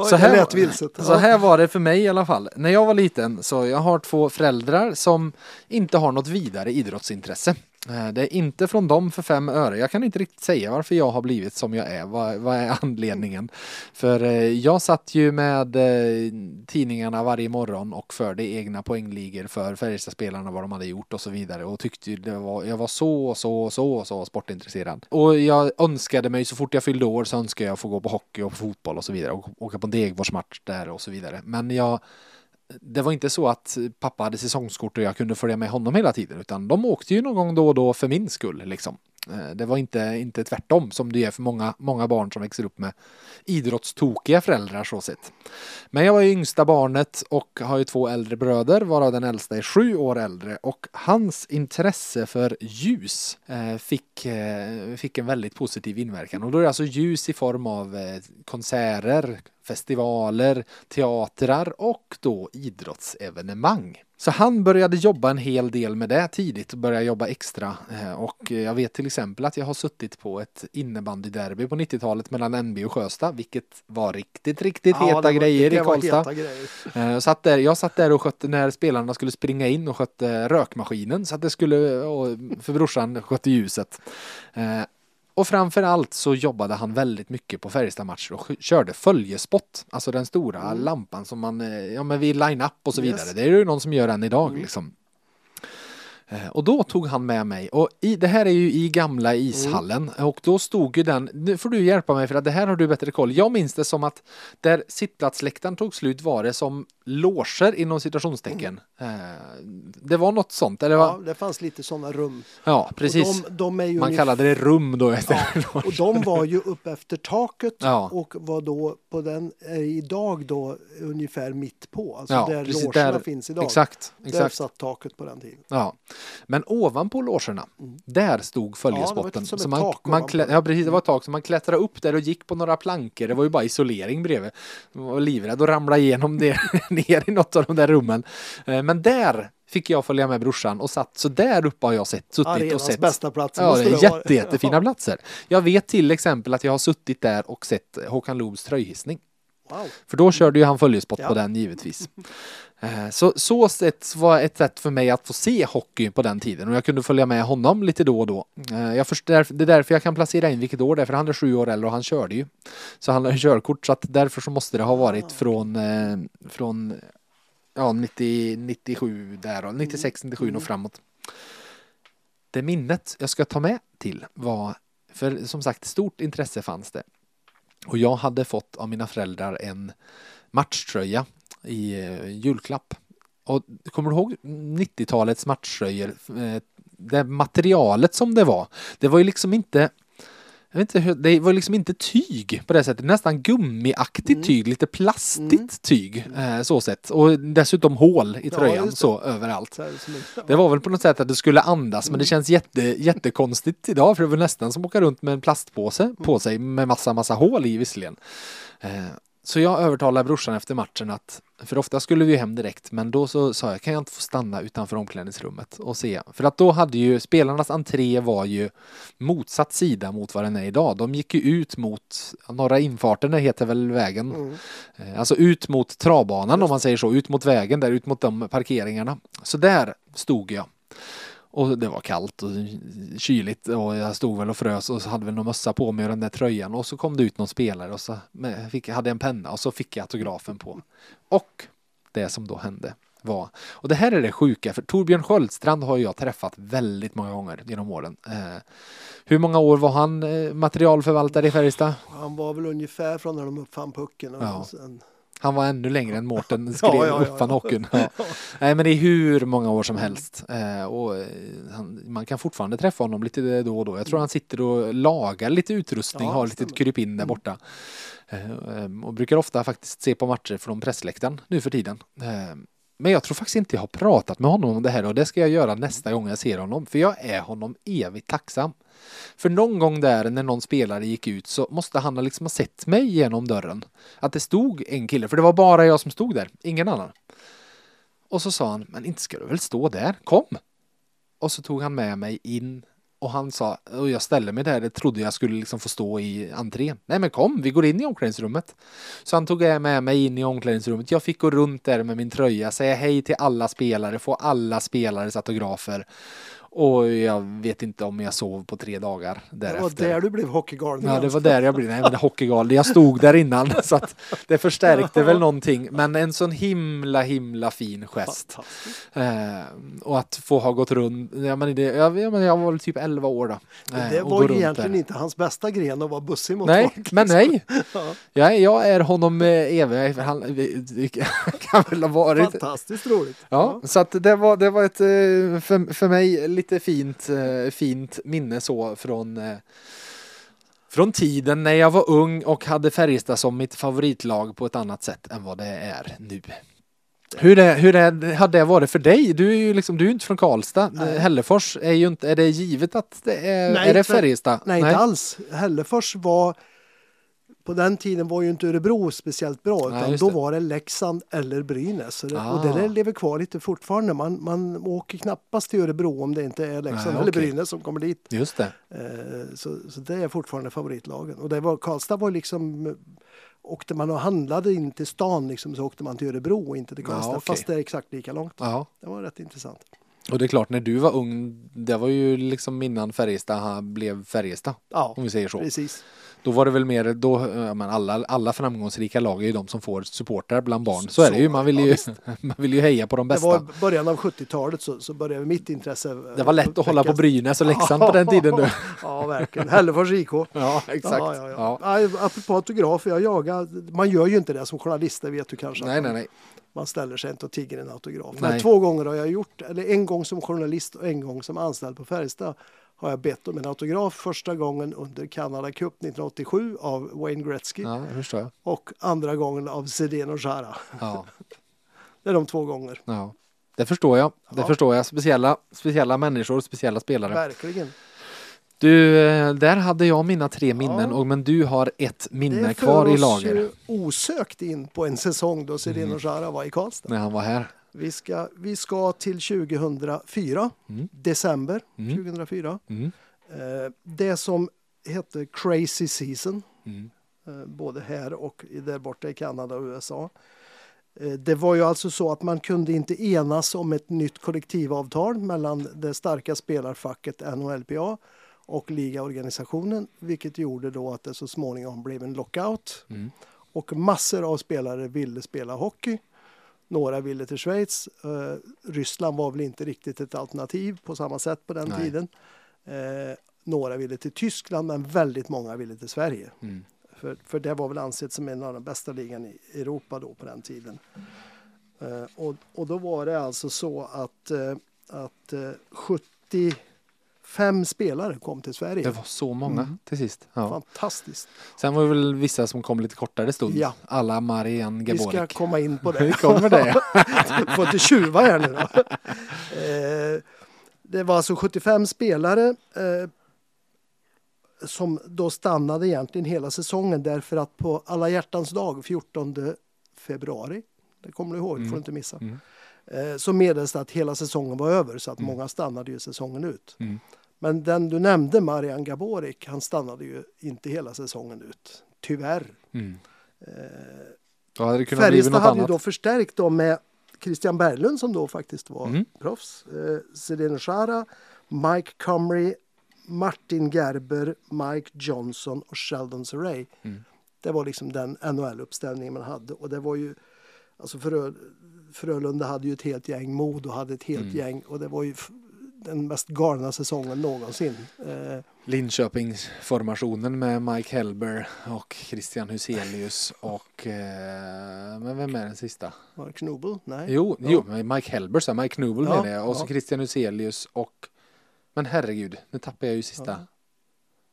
Så här, så här var det för mig i alla fall. När jag var liten så jag har två föräldrar som inte har något vidare idrottsintresse. Eh, det är inte från dem för fem öre. Jag kan inte riktigt säga varför jag har blivit som jag är. Vad, vad är anledningen? För eh, jag satt ju med eh, tidningarna varje morgon och förde egna poängligor för Färjestadspelarna vad de hade gjort och så vidare och tyckte ju det var, jag var så och så och så och så sportintresserad. Och jag önskade mig så fort jag fyllde år så önskade jag få gå på hockey och på fotboll och så vidare och åka på en Degerforsmatch där och så vidare. Men jag det var inte så att pappa hade säsongskort och jag kunde följa med honom hela tiden utan de åkte ju någon gång då och då för min skull liksom. Eh, det var inte, inte tvärtom som det är för många, många barn som växer upp med idrottstokiga föräldrar så sett. Men jag var ju yngsta barnet och har ju två äldre bröder varav den äldsta är sju år äldre och hans intresse för ljus eh, fick, eh, fick en väldigt positiv inverkan och då är det alltså ljus i form av konserter, festivaler, teatrar och då idrottsevenemang. Så han började jobba en hel del med det tidigt och började jobba extra. Eh, Och jag vet till exempel att jag har suttit på ett innebandyderby på 90-talet mellan NB och Sjösta, vilket var riktigt, riktigt Ja, heta grejer i Karlstad. grejer. Eh, Satt där, jag satt där och skötte när spelarna skulle springa in och skötte rökmaskinen så att det skulle, för brorsan skötte ljuset. Och framför allt så jobbade han väldigt mycket på Färjestad-matcher och körde följespott, alltså den stora Mm. lampan som man, eh, ja men vid line-up och så Yes. vidare. Det är ju någon som gör än idag Mm. liksom. Eh, Och då tog han med mig och i, det här är ju i gamla ishallen och då stod ju den, nu får du hjälpa mig för att det här har du bättre koll. Jag minns det som att där sittplatsläktaren tog slut var det som loger inom citationstecken. Eh, Det var något sånt, eller Ja, det fanns lite sådana rum. Ja, precis. De, de Man kallade det rum då. Efter Och de var ju upp efter taket Ja. och var då på den, är idag då ungefär mitt på. Alltså Ja, där precis, logerna där- finns idag. Exakt, Där exakt. satt taket på den tiden. Ja. Men ovanpå logerna, där stod följespotten. Mm. Ja, så man, tak man klä, ja, precis, det var ett tak. Så man klättrade upp där och gick på några plankor. Det var ju bara isolering bredvid. Man var livrädd att ramla igenom det, ner i något av de där rummen. Eh, Men där fick jag följa med brorsan och satt, så där uppe har jag sett, suttit och Arenans sett. bästa plats. Ja, det är jätte, jättefina platser. Jag vet till exempel att jag har suttit där och sett Håkan Loobs tröjhissning. Wow. För då körde ju han följespott Ja. på den givetvis. Eh, Så, så sätt var ett sätt för mig att få se hockey på den tiden och jag kunde följa med honom lite då och då. Eh, Jag först, därf- det är därför jag kan placera in vilket år det är, för han är sju år äldre och han körde ju. Så han har körkort så att därför så måste det ha varit från, eh, från ja, 90, 97 där och 96, 97 och framåt. Det minnet jag ska ta med till var, för som sagt stort intresse fanns det. Och jag hade fått av mina föräldrar en matchtröja i eh, julklapp. Och kommer du ihåg 90-talets matchtröjor? Eh, Det materialet som det var. Det var ju liksom inte jag vet inte, det var liksom inte tyg på det sättet, nästan gummiaktigt Mm. tyg, lite plastigt Mm. tyg eh, så sett. Och dessutom hål i Ja, tröjan det. så överallt. Det var väl på något sätt att det skulle andas men det känns jätte, jättekonstigt idag för det var nästan som att åka runt med en plastpåse på sig med massa, massa hål i visserligen. Eh, Så jag övertalade brorsan efter matchen att, för ofta skulle vi ju hem direkt, men då så sa jag kan jag inte få stanna utanför omklädningsrummet och se. För att då hade ju spelarnas entré var ju motsatt sida mot vad den är idag. De gick ju ut mot norra infarten, heter väl vägen. Mm. Eh, Alltså ut mot travbanan om man säger så, ut mot vägen där, ut mot de parkeringarna. Så där stod jag. Och det var kallt och kyligt och jag stod väl och frös och så hade väl någon mössa på mig och den där tröjan och så kom det ut någon spelare och så fick, hade jag en penna och så fick jag autografen på. Och det som då hände var, och det här är det sjuka för Torbjörn Sköldstrand har jag träffat väldigt många gånger genom åren. Eh, hur många år var han eh, materialförvaltare i Färjestad? Han var väl ungefär från när de uppfann pucken. Och Ja. sen, Han var ännu längre än Mårten skrev Ja, ja, ja, uppfann hockeyn. Ja. Nej men det är hur många år som helst. Eh, och eh, han, man kan fortfarande träffa honom lite då och då. Jag tror han sitter och lagar lite utrustning, har lite. Mm. krypin där borta. Eh, eh, och brukar ofta faktiskt se på matcher från pressläktaren nu för tiden. Men jag tror faktiskt inte jag har pratat med honom om det här och det ska jag göra nästa gång jag ser honom. För jag är honom evigt tacksam. För någon gång där när någon spelare gick ut så måste han ha liksom ha sett mig genom dörren. Att det stod en kille, för det var bara jag som stod där, ingen annan. Och så sa han, men inte ska du väl stå där, kom! Och så tog han med mig in och han sa, och jag ställde mig där, det trodde jag skulle liksom få stå i entrén. Nej men kom, vi går in i omklädningsrummet. Så han tog med mig in i omklädningsrummet. Jag fick gå runt där med min tröja, säga hej till alla spelare, få alla spelares autografer. Och jag vet inte om jag sov på tre dagar det var därefter. där du blev hockeygalen. Ja, det var där jag blev. Nej, men det hockeygal. Jag stod där innan så att det förstärkte väl någonting. Men en sån himla, himla fin gest. Eh, och att få ha gått runt. Ja, men det, jag, jag, men jag var väl typ 11 år då. Eh, Det var ju egentligen inte hans bästa gren att vara bussig mot Nej, folk. men nej. Ja, Jag, jag är honom eh, evig. Han kan väl ha varit. fantastiskt roligt. Ja, så att det var, det var ett eh, för, för mig lite fint, eh, fint minne så från eh, från tiden när jag var ung och hade Färjestad som mitt favoritlag på ett annat sätt än vad det är nu. Hur, är, hur är, har det varit för dig? Du är ju liksom, du är inte från Karlstad. Nej. Hällefors är ju inte, är det givet att det är, Nej, är det Färjestad? Nej, inte alls. Hällefors var på den tiden var ju inte Örebro speciellt bra Nej, utan just då var det Leksand eller Brynäs. Det, Och Ah. det där lever kvar lite fortfarande. Man, man åker knappast till Örebro om det inte är Leksand Nej, eller okej. Brynäs som kommer dit. Just det. Eh, Så, så det är fortfarande favoritlagen. Och det var, Karlstad var liksom Åkte man och handlade in till stan liksom, så åkte man till Örebro och inte till Karlstad. okej. Fast det är exakt lika långt. Det var rätt intressant. Och det är klart, när du var ung, det var ju liksom innan Färjestad blev Färjestad, Ja, om vi säger så. precis. Då var det väl mer, då, ja, men alla, alla framgångsrika lag är ju de som får supportrar bland barn. Så är det ju, man vill Ja, ju, visst. man vill ju heja på de Det bästa. var i början av 70-talet så, så började mitt intresse. eh, Det var lätt att hålla på väckas. Brynäs och Leksand på den tiden du. Ja, verkligen. Hällefors IK. Ja, exakt. Ja, ja, ja. Ja. Apropå autografer, jag jagar, man gör ju inte det som journalist, det vet du kanske. Nej, man, nej, nej. man ställer sig inte och tigger en autograf. Nej. Men två gånger har jag gjort, eller en gång som journalist och en gång som anställd på Färjestad har jag bett om en autograf första gången under Canada Cup 1987 av Wayne Gretzky Ja, det och andra gången av Zdeno Chara. Ja, Det är de två gånger. ja. Det förstår jag. Det Ja. förstår jag. Speciella, speciella människor, speciella spelare. Verkligen. Du, eh, där hade jag mina tre minnen, Ja. och, men du har ett minne det kvar för i oss lager. ju osökt in på en säsong då Zdeno Mm. Chara var i Karlstad. När han var här. Vi ska, vi ska till 2004, Mm. december Mm. 2004. Mm. Eh, det som hette Crazy Season, Mm. eh, både här och där borta i Kanada och USA. Eh, det var ju alltså så att man kunde inte enas om ett nytt kollektivavtal mellan det starka spelarfacket NHLPA och ligaorganisationen, vilket gjorde då att det så småningom blev en lockout. Mm. Och massor av spelare ville spela hockey. Några ville till Schweiz. Eh, Ryssland var väl inte riktigt ett alternativ på samma sätt på den Nej. tiden. Eh, några ville till Tyskland, men väldigt många ville till Sverige. Mm. För, för det var väl ansett som en av de bästa ligan i Europa då på den tiden. Eh, och, och då var det alltså så att, eh, att eh, 70 Fem spelare kom till Sverige. Det var så många mm. till sist. Ja. Fantastiskt. Sen var det väl vissa som kom lite kortare stund. Ja. Alla Marianne Geborik. Vi ska komma in på det. Vi kommer det. Får inte tjuva här nu då. Eh, det var alltså 75 spelare eh, som då stannade egentligen hela säsongen därför att på alla hjärtans dag 14 februari, det kommer du ihåg, mm. får du inte missa. Mm eh, så det att hela säsongen var över så att Mm. många stannade ju säsongen ut. Mm. Men den du nämnde, Marian Gaborik, han stannade ju inte hela säsongen ut. Tyvärr. Mm. Eh, hade Färjestad hade ju då förstärkt dem med Christian Berglund som då faktiskt var Mm. proffs. Eh, Sedin Shara, Mike Comrie, Martin Gerber, Mike Johnson och Sheldon Surrey. Mm. Det var liksom den NHL-uppställningen man hade och det var ju alltså Frö, Frölunda hade ju ett helt gäng, Modo hade ett helt Mm. gäng och det var ju den mest galna säsongen någonsin. Eh, Linköpingsformationen med Mike Helber och Christian Huselius och eh, men vem är den sista? var det Knobel? Nej. Jo, Ja. jo men Mike Helber så Mike Knubel Ja, menar jag och så ja. Christian Huselius och men herregud, nu tappar jag ju sista.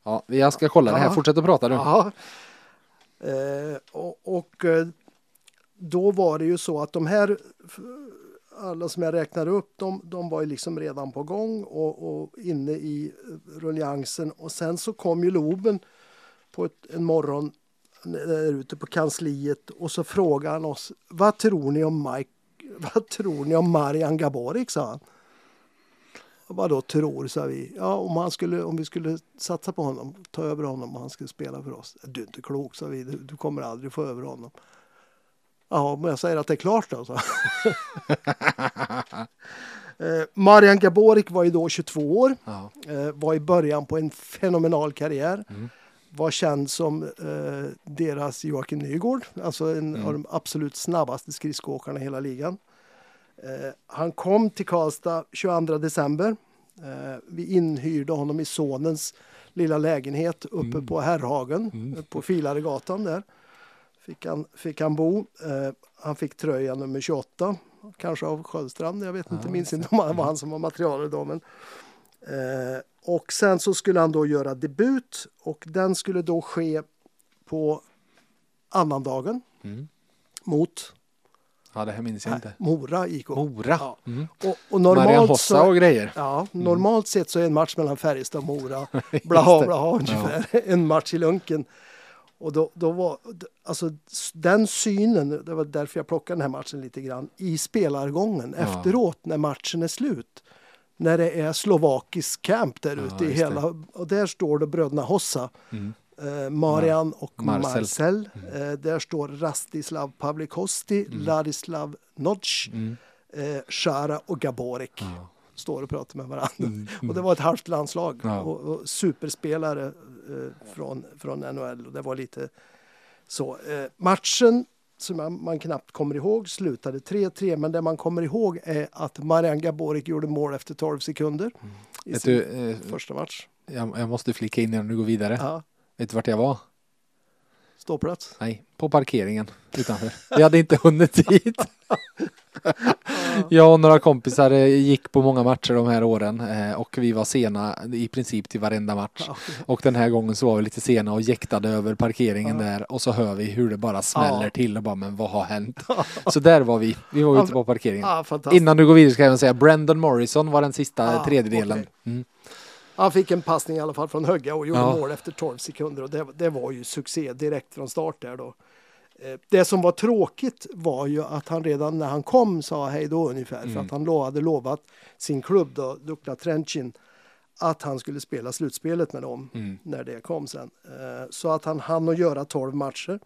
Ja. Ja, jag ska kolla det här. Fortsätt att prata du. Eh, och, och eh, då var det ju så att de här, alla som jag räknar upp, de, de var ju liksom redan på gång och, och inne i eh, ruljansen. Och sen så kom ju Loben på ett, en morgon där ute på kansliet och så frågade han oss, vad tror ni om Mike, vad tror ni om Marian Gaborik, sa han. Och Vad då tror, sa vi. Ja, om, han skulle, om vi skulle satsa på honom, ta över honom och han skulle spela för oss. Du är inte klok, sa vi. Du, du kommer aldrig få över honom. Ja, men jag säger att det är klart då, så. eh, Marian Gaborik var ju då 22 år. Ja. Eh, var i början på en fenomenal karriär. Mm. Var känd som eh, deras Joakim Nygård, alltså en Mm. av de absolut snabbaste skridskoåkarna i hela ligan. Eh, han kom till Karlstad 22 december. Eh, vi inhyrde honom i sonens lilla lägenhet uppe Mm. på Herrhagen Mm. på Filaregatan där. Fick han, fick han bo. Eh, han fick tröja nummer 28, kanske av Sköldstrand, jag vet inte, Ja, minns inte om det var han som var materialet då. Men, eh, och sen så skulle han då göra debut och den skulle då ske på annandagen Mm. mot ja, det här minns jag inte. Mora IK. Mora. Ja. Mm. Och, och normalt, Hossa så, och grejer. ja, normalt sett så är en match mellan Färjestad och Mora blaha blaha ungefär, en match i lunken. Och då, då var, alltså den synen, det var därför jag plockade den här matchen lite grann, i spelargången Ja. efteråt när matchen är slut. När det är slovakisk camp där Ja, ute i just det. hela, och där står det bröderna Hossa, Mm. eh, Marian och Marcel. Marcel. Eh, där står Rastislav Pavlikosti, Ladislav Nodz, Mm. eh, Shara och Gaborik Ja. står och pratar med varandra. Mm. Och det var ett halvt landslag Ja. och, och superspelare från, från NHL. Och det var lite så. Eh, matchen som man, man knappt kommer ihåg slutade 3-3 men det man kommer ihåg är att Marian Gaborik gjorde mål efter 12 sekunder i Mm. Vet sin du, eh, första match. jag, jag måste flika in innan du går vidare. Ja, Vet du vart jag var? Ståplats. Nej, på parkeringen utanför. Jag hade inte hunnit dit. Jag och några kompisar eh, gick på många matcher de här åren eh, och vi var sena i princip till varenda match. Och den här gången så var vi lite sena och jäktade över parkeringen där och så hör vi hur det bara smäller till och bara men vad har hänt? Så där var vi. Vi var ute på parkeringen. Innan du går vidare ska jag även säga Brandon Morrison var den sista tredjedelen. Mm. Han fick en passning i alla fall från Högga och gjorde Ja. mål efter 12 sekunder och det, det var ju succé direkt från start där då. Eh, Det som var tråkigt var ju att han redan när han kom sa hej då ungefär för Mm. att han lo- hade lovat sin klubb då, Dukla Trenchin att han skulle spela slutspelet med dem Mm. när det kom sen. Eh, Så att han hann att göra 12 matcher.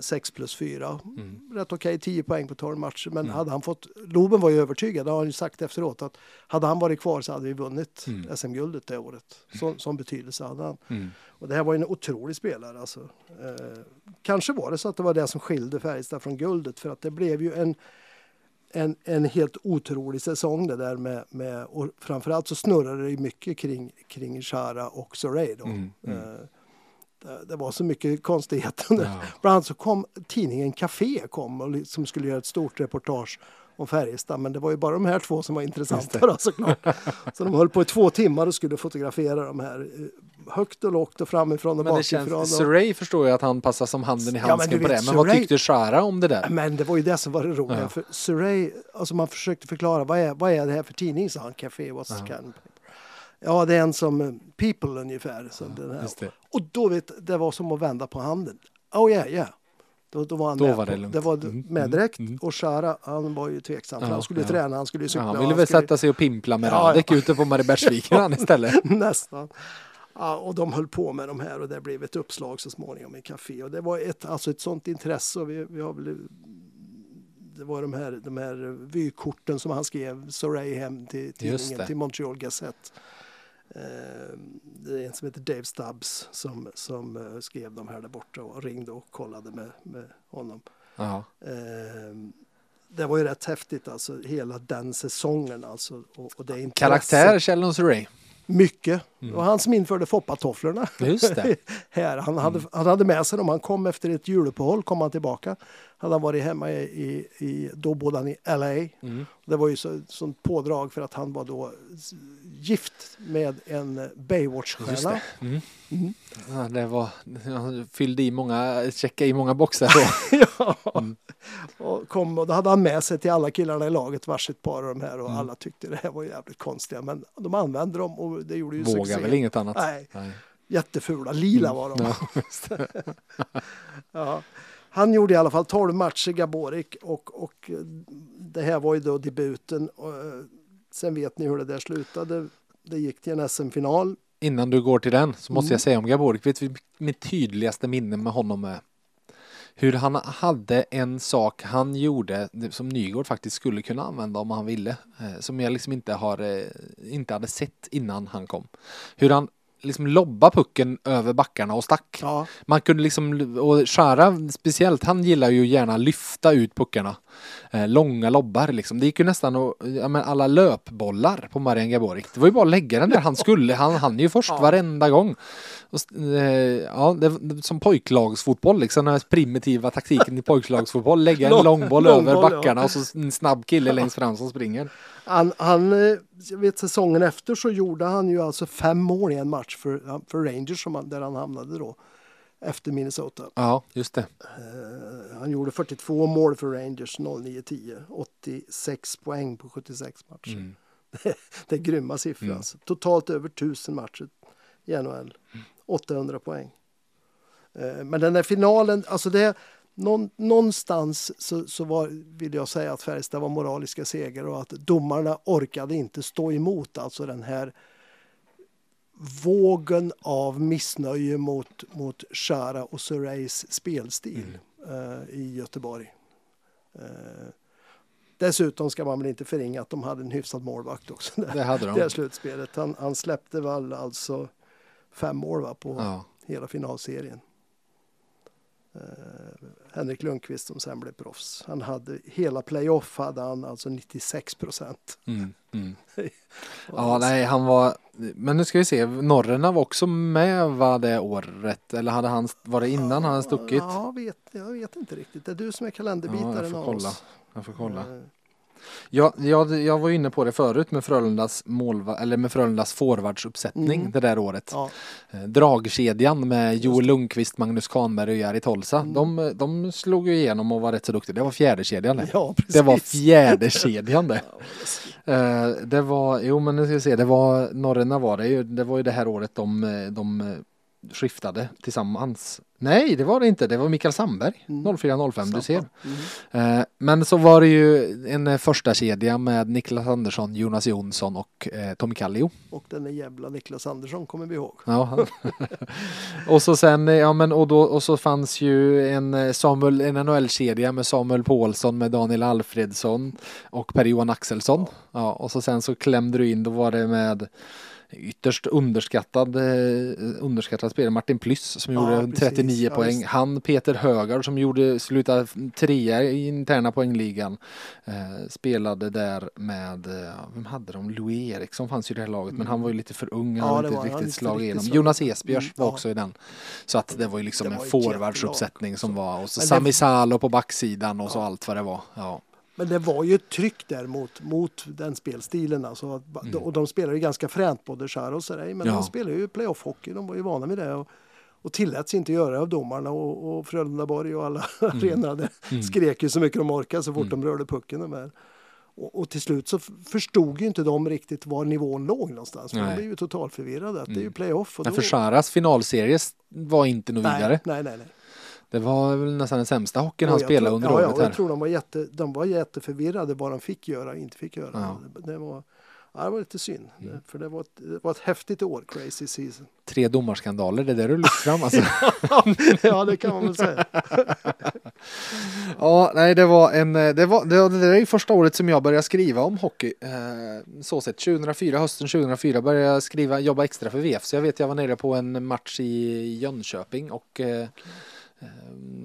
6 plus 4. Mm. Rätt okej, 10 poäng på 12 matcher. Men Mm. hade han fått, Loben var ju övertygad, det har han ju sagt efteråt, att hade han varit kvar så hade vi vunnit Mm. SM-guldet det året. Så, sån betydelse hade han. Mm. Och det här var en otrolig spelare. Alltså. Eh, kanske var det så att det var det som skilde Färjestad från guldet. För att det blev ju en, en, en helt otrolig säsong det där med, med och framförallt så snurrade det mycket kring, kring Chara och Sorey då. Mm, mm. Eh, det, det var så mycket konstigheter. Ja. Bland annat så kom tidningen Café kom och liksom skulle göra ett stort reportage om Färjestad men det var ju bara de här två som var intressanta då, såklart. Så de höll på i två timmar och skulle fotografera de här eh, högt och lågt och framifrån och Men det bakifrån. känns, och- Surrey förstår jag att han passar som handen i Ja, men handsken du på det. Men vad Surrey- tyckte Shara om det där? Men det var ju det som var det roliga. Ja. För Surrey, alltså man försökte förklara vad är, vad är det här för tidning, sa han. Café was Ja. Ja, det är en som eh, People ungefär. Så den här. Och då vet det var som att vända på handen. Oh yeah, yeah. Då, då var han Då med. var det lugnt. det var Mm, med direkt. mm, mm. Och Shara, han var ju tveksam. Ja, han skulle ja. träna, han skulle ju Ja, cykla. han ville väl skulle- sätta sig och pimpla med Ja, ja. Radek ute på Mariebergsviken istället. Nästan. Ja, och de höll på med de här och det blev ett uppslag så småningom i café. Och det var ett, alltså ett sånt intresse. Och vi, vi har väl, det var de här, de här vykorten som han skrev, Surrey hem till tidningen, till Montreal Gazette. Eh, Det är en som heter Dave Stubbs som, som eh, skrev de här där borta och ringde och kollade med, med honom. Ja. Eh, Det var ju rätt häftigt alltså, hela den säsongen alltså. Och, och det. Karaktär Sheldon Surrey. Mycket. Mm. Var han som införde foppatofflorna. Just det. här. Han hade, Mm. han hade med sig dem. Han kom efter ett juluppehåll, kom han tillbaka. Han hade varit hemma i, i, i då bodde han i LA. Mm. Det var ju så, sånt pådrag för att han var då gift med en Baywatch-stjärna. det. Mm. Mm. Ja, det var, han fyllde i många, checka i många boxar då. ja. Mm. Och, kom, och då hade han med sig till alla killarna i laget varsitt par av de här och Mm. alla tyckte det här var jävligt konstiga. Men de använde dem och det gjorde ju Vågar succé. väl inget annat. Nej. Nej. Jättefula, lila var de. Ja. Ja. Han gjorde i alla fall 12 matcher, Gaborik, och, och det här var ju då debuten. Och, eh, sen vet ni hur det där slutade. Det gick till en SM-final. Innan du går till den så måste Mm. jag säga om Gaborik, vet du mitt tydligaste minne med honom är hur han hade en sak han gjorde som Nygård faktiskt skulle kunna använda om han ville. eh, Som jag liksom inte, har, eh, inte hade sett innan han kom. Hur han liksom lobba pucken över backarna och stack. Ja, Man kunde liksom, och Shara speciellt, han gillar ju gärna lyfta ut puckarna. Eh, långa lobbar liksom. Det gick ju nästan att, ja men alla löpbollar på Marian Gaborik. Det var ju bara att lägga den där han skulle. Han hann ju först Ja. varenda gång. Och, eh, ja, det, det, som pojklagsfotboll liksom, den här primitiva taktiken i pojklagsfotboll. Lägga en Lång- långboll långboll, över ja. backarna och så en snabb kille längst fram som springer. han, han, eh, jag vet säsongen efter så gjorde han ju alltså fem mål i en match för, för Rangers som han, där han hamnade då. Efter Minnesota. Ja, just det. Eh, han gjorde 42 mål för Rangers 09-10. 86 poäng på 76 matcher. Mm. Det är grymma siffror. Mm. Alltså. Totalt över 1000 matcher i NHL. 800 poäng. Eh, Men den där finalen, alltså det någon, någonstans så, så var, vill jag säga att Färjestad var moraliska seger och att domarna orkade inte stå emot alltså den här vågen av missnöje mot, mot Shara och Surreys spelstil eh, i Göteborg. Eh, dessutom ska man väl inte förringa att de hade en hyfsad målvakt också. Det hade Det de. här slutspelet. Han, han släppte väl alltså fem mål va, på Ja. hela finalserien. Eh, Henrik Lundqvist som sen blev proffs. Han hade hela playoff hade han alltså 96 procent. Mm, mm. Ja, nej, han var, men nu ska vi se, Norrena var också med va det året, eller hade han, var det innan han hade stuckit? Ja, vet, jag vet inte riktigt. Det är du som är Ja, kalenderbitaren jag får av kolla. oss. Jag får kolla. Eh, Ja, jag, jag var inne på det förut med Frölundas målva, eller med Frölundas forwardsuppsättning Mm. det där året. Ja, Eh, Dragkedjan med Joel. Lundqvist, Magnus Kahnberg och Jari Tolsa. Mm. De, de slog ju igenom och var rätt så duktiga. Det var fjärde kedjan det. ja precis. Det var fjärde kedjan det. Ja. Eh, det var, jo men nu ska vi se, det var, Norrena var det ju, det var ju det här året de, de skiftade tillsammans. Nej, det var det inte, det var Mikael Sandberg, Mm. 04-05, du ser. Mm. Eh, men så var det ju en eh, första kedja med Niklas Andersson, Jonas Jonsson och eh, Tommy Kallio. Och den är jävla Niklas Andersson kommer vi ihåg. Ja, och så sen, eh, ja men och då, och så fanns ju en Samuel, en NHL-kedja med Samuel Paulsson, med Daniel Alfredsson och Per-Johan Axelsson. Ja, och så sen så klämde du in, då var det med ytterst underskattad, eh, underskattad spelare, Martin Plyss som Ja, gjorde precis. 39 Ja, poäng. visst. Han Peter Högard som gjorde, slutade trea i interna poängligan. Eh, spelade där med, eh, vem hade de? Louis Eriksson fanns ju i det här laget men han var ju lite för ung, han Ja, hade inte var riktigt slagit igenom. Jonas Esbjörs Mm, var ja. också i den. Så att det var ju liksom en var ett forwardsuppsättning som var och så Sami Salo på backsidan och så allt vad det var. Ja. Men det var ju ett tryck där mot, mot den spelstilen. Alltså, att- och de spelar ju ganska fränt både Chara och Saray. Men Mm. Ja. de spelar ju playoff-hockey. De var ju vana vid det. Och, och tilläts inte göra det av domarna och, och Frölundaborg och alla Mm. arenor skrek ju så mycket de orkade så fort de rörde pucken. De här. Och, och till slut så förstod ju inte de riktigt var nivån låg någonstans. För de blev ju totalförvirrade. Att Det är ju playoff. Och då, för Charas finalserie var inte något vidare. nej, nej, nej. Det var väl nästan den sämsta hockeyn Och han spelade tror, under ja, ja, året här. Jag tror de var, jätte, de var jätteförvirrade vad de fick göra och inte fick göra. Ja. Det, det, var, ja, det var lite synd. För det var, ett, det var ett häftigt år, crazy season. Tre domarskandaler, det är det du lyft fram alltså. ja, det kan man väl säga. Ja, nej det var en, eh, det var, det, det där är första året som jag började skriva om hockey. Eh, så sett, 2004, hösten 2004 började jag skriva, jobba extra för VF. Så jag vet jag var nere på en match i Jönköping och eh, eh,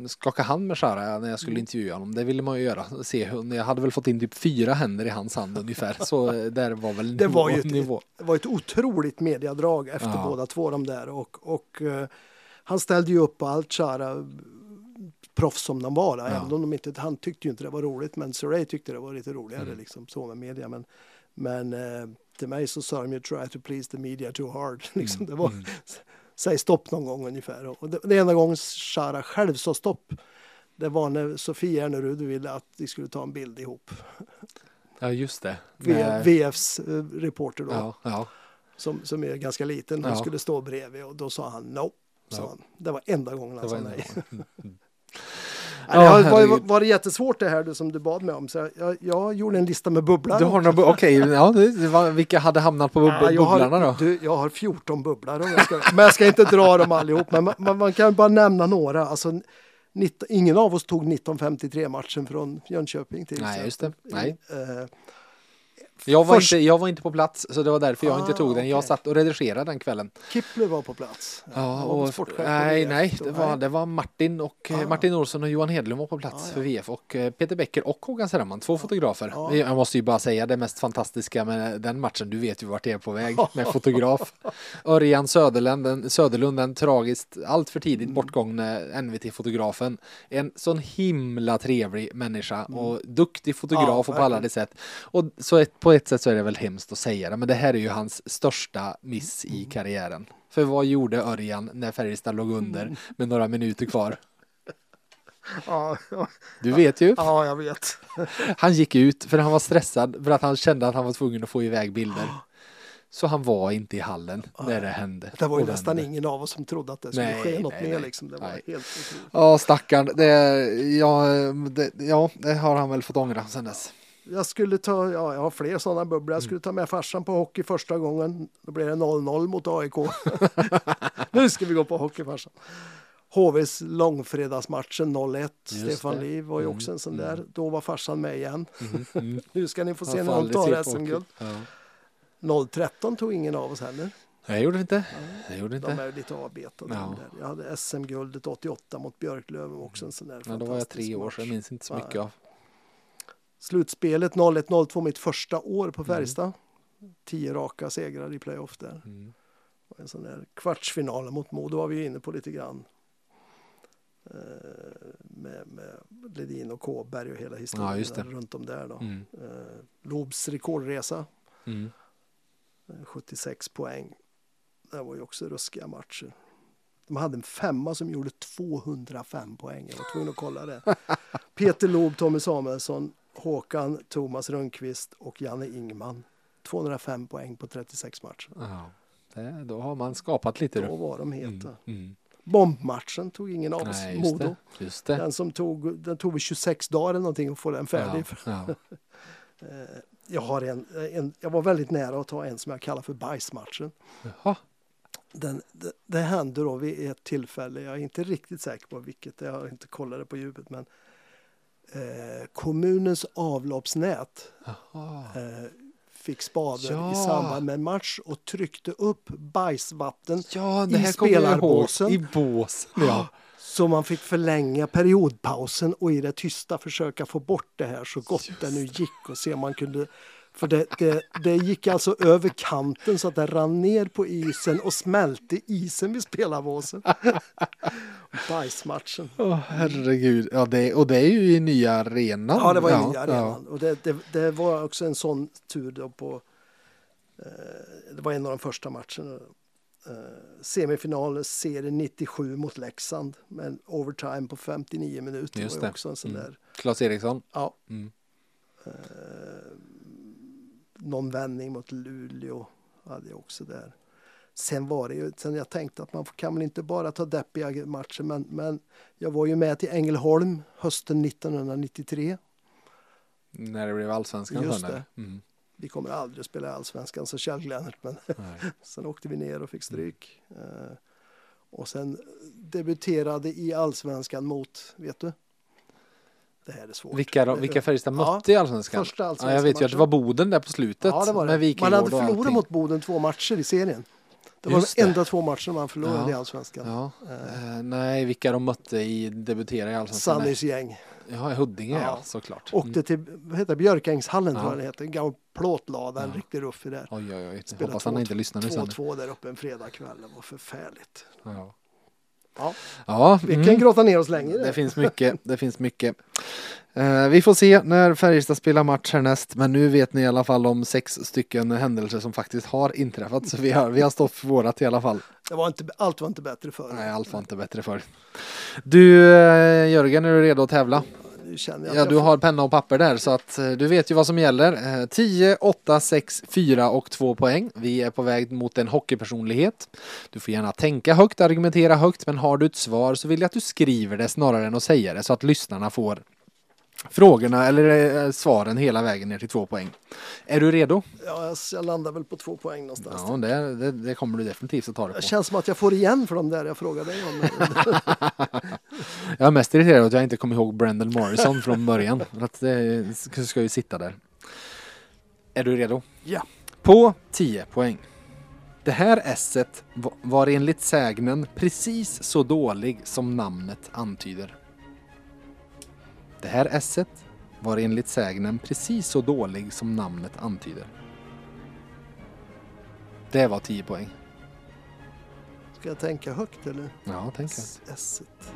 skaka hand med Shara när jag skulle intervjua honom. Det ville man ju göra. Se, jag hade väl fått in typ fyra händer i hans hand ungefär. Så eh, där var väl Det var ju nivå. nivå. ett, det var ett otroligt mediadrag efter Ja. båda två de där. Och, och eh, han ställde ju upp på allt, Chara, proffs som de var. Ja. Även om de inte, han tyckte ju inte det var roligt, men Surrey tyckte det var lite roligare. Mm. Liksom, så med media. Men, men eh, till mig så sa de ju try to please the media too hard. liksom, Mm. det var, Säg stopp någon gång ungefär. Och det, det enda gången Chara själv sa stopp det var när Sofie Ernerud ville att de skulle ta en bild ihop. Ja, just det. Med- VFs eh, reporter då. Ja, ja. som, som är ganska liten. Hon Ja. skulle stå bredvid och då sa han no. Sa han. Det var enda gången han sa nej. Nej, det har Ja, varit, varit jättesvårt det här du, som du bad mig om. Så jag, jag, gjorde en lista med bubblor. Du har några, okej, ja, det, det var, vilka hade hamnat på bub- Ja, bubblarna har, då? du, jag har 14 bubblor. Om jag ska, men jag ska inte dra dem allihop. Men man, man, kan bara nämna några. Alltså, 19, ingen av oss tog 1953-matchen från Jönköping till Nej, just det. Nej. Eh, Jag var, Först- inte, jag var inte på plats så det var därför jag inte Ah, tog den. Jag okej. satt och redigerade den kvällen. Kippler var på plats. Ja, och, nej, nej, det var, det var Martin och eh, Ah. Martin Olsson och Johan Hedlund var på plats Ah, ja. för VF och eh, Peter Becker och Håkan Serman, två fotografer. Ja. Jag måste ju bara säga det mest fantastiska med den matchen, du vet ju vart det är på väg med fotograf. Örjan Söderlund, den, Söderlund, den tragiskt, allt för Mm. tidigt bortgångne NVT-fotografen. En sån himla trevlig människa och duktig fotograf Mm. Och på alla de sätt. Och så ett, på ett sätt så är det väl hemskt att säga det, men det här är ju hans största miss Mm. i karriären. För vad gjorde Örjan när Färjestad låg under Mm. med några minuter kvar? Ja, ja, Du vet ju. ja, jag vet. Han gick ut för han var stressad för att han kände att han var tvungen att få iväg bilder. Så han var inte i hallen när det hände. Det var ju nästan ingen av oss som trodde att det skulle Nej, ske något nej, mer. Liksom. Det var Nej. helt otroligt. Ja, stackarn. Det, ja, det, ja, det har han väl fått ångra sedan dess. Jag skulle ta, ja, jag har fler sådana bubblor. Jag skulle ta med farsan på hockey första gången. Då blev det 0-0 mot AIK. nu ska vi gå på hockey farsan. HVs långfredagsmatchen 0-1. Stefan. Liv var ju Mm, också en sån där. Då var farsan med igen. Mm. nu ska ni få se Han när de aldrig tar SM-guld. hockey. Ja. 0-13 tog ingen av oss heller. Nej, gjorde inte. Jag gjorde De inte. är ju lite avbetade. Ja. de där. Jag hade SM-guldet 88 mot Björklöven också en sån där Men då var jag tre år så jag minns inte så mycket av. Slutspelet 01-02 mitt första år Mm. på Färjestad. Tio raka segrar i playoff där. Mm. Och en sån där kvartsfinal mot Modo var vi inne på lite grann. Eh, med, med Ledin och Kåberg och hela historien Ja, runt om där då. Mm. Eh, Lobs rekordresa, Mm. eh, 76 poäng. Det var ju också ruskiga matcher. De hade en femma som gjorde 205 poäng. Jag var tvungen att kolla det. Peter Loob, Tommy Samuelsson, Håkan, Thomas Rönnqvist och Janne Ingman. 205 poäng på 36 matcher. Ja. Det, då har man skapat lite. Då Då. var de Mm. heta. Mm. Bombmatchen tog ingen av oss, Nej, just Modo. det. Just det. Den som tog, den tog vi 26 dagar eller någonting att få den färdig. Ja, ja. Eh, Jag, har en, en, jag var väldigt nära att ta en som jag kallar för bajsmatchen. Jaha. Den, det, det hände då vid ett tillfälle, jag är inte riktigt säker på vilket, jag har inte kollat det på djupet, men eh, kommunens avloppsnät eh, fick spader Ja. i samband med en match och tryckte upp bajsvatten Ja, i spelarbåsen. I båsen, ja. Så man fick förlänga periodpausen och i det tysta försöka få bort det här så gott det nu gick och se om man kunde för det, det, det gick alltså över kanten så att det rann ner på isen och smälte isen vid spelarbåsen. Bajsmatchen. Åh, herregud. Ja, det, och det är ju i nya arenan. Ja, det var i ja, nya arenan. Och det, det, det var också en sån tur då på... Eh, det var en av de första matcherna. Eh, semifinal, serie 97 mot Leksand. med en overtime på 59 minuter. Just var också en sån Mm. där... Claes Eriksson. Ja. Mm. Eh, någon vändning mot Luleå hade jag också där. Sen var det ju, sen jag tänkte att man kan väl inte bara ta deppiga matcher men, men jag var ju med till Ängelholm hösten 1993. När det blev allsvenskan. Just det. Mm. Vi kommer aldrig att spela allsvenskan så Kjell Glennert men sen åkte vi ner och fick stryk. Eh, och sen debuterade i allsvenskan mot, vet du? Det här är svårt. Vilka, Det- vilka Färjestad Ja, mötte i allsvenskan? Första Ja, allsvenska jag vet ju att det var. Boden där på slutet. Ja, det var det. Man hade förlorat mot Boden två matcher i serien. Det var Just de det. enda två matcherna man förlorade Ja. i allsvenskan. Ja. Eh, nej, vilka de mötte i debutera i allsvenskan. Sannys gäng. Ja, i Huddinge ja, Ja. såklart. Åkte Mm. till vad heter det, Björkängshallen Ja. tror jag det heter. En gammal plåtlada, en Ja. riktig ruffig där. Oj, oj, oj. Hoppas han två- inte lyssnar nu sen. 2-2 där uppe en fredagkväll. Det var förfärligt. Ja. Ja. Ja, Vi mm. kan grotta ner oss längre. Det finns mycket. Det finns mycket. Eh, vi får se när Färjestad spelar match härnäst. Men nu vet ni i alla fall om sex stycken händelser som faktiskt har inträffat. Så vi har, vi har stått för vårat i alla fall. Det var inte, allt var inte bättre förr. Nej, allt var inte bättre för. Du eh, Jörgen, är du redo att tävla? Nu känner jag Ja, du har penna och papper där så att eh, du vet ju vad som gäller. Eh, 10, 8, 6, 4 och 2 poäng. Vi är på väg mot en hockeypersonlighet. Du får gärna tänka högt, argumentera högt, men har du ett svar så vill jag att du skriver det snarare än att säga det så att lyssnarna får frågorna eller eh, svaren hela vägen ner till två poäng. Är du redo? Ja, jag- jag landar väl på två poäng någonstans. Ja, det, det, det kommer du definitivt att ta det på. Det känns som att jag får igen för de där jag frågade dig om. Jag är mest irriterad att jag inte kommer ihåg Brendan Morrison från början. Att det ska- ju sitta där. Är du redo? Ja. På 10 poäng. Det här esset va- var enligt sägnen precis så dålig som namnet antyder. Det här esset var enligt sägnen precis så dålig som namnet antyder. Det var 10 poäng. Ska jag tänka högt eller? Ja, tänk. S- Esset.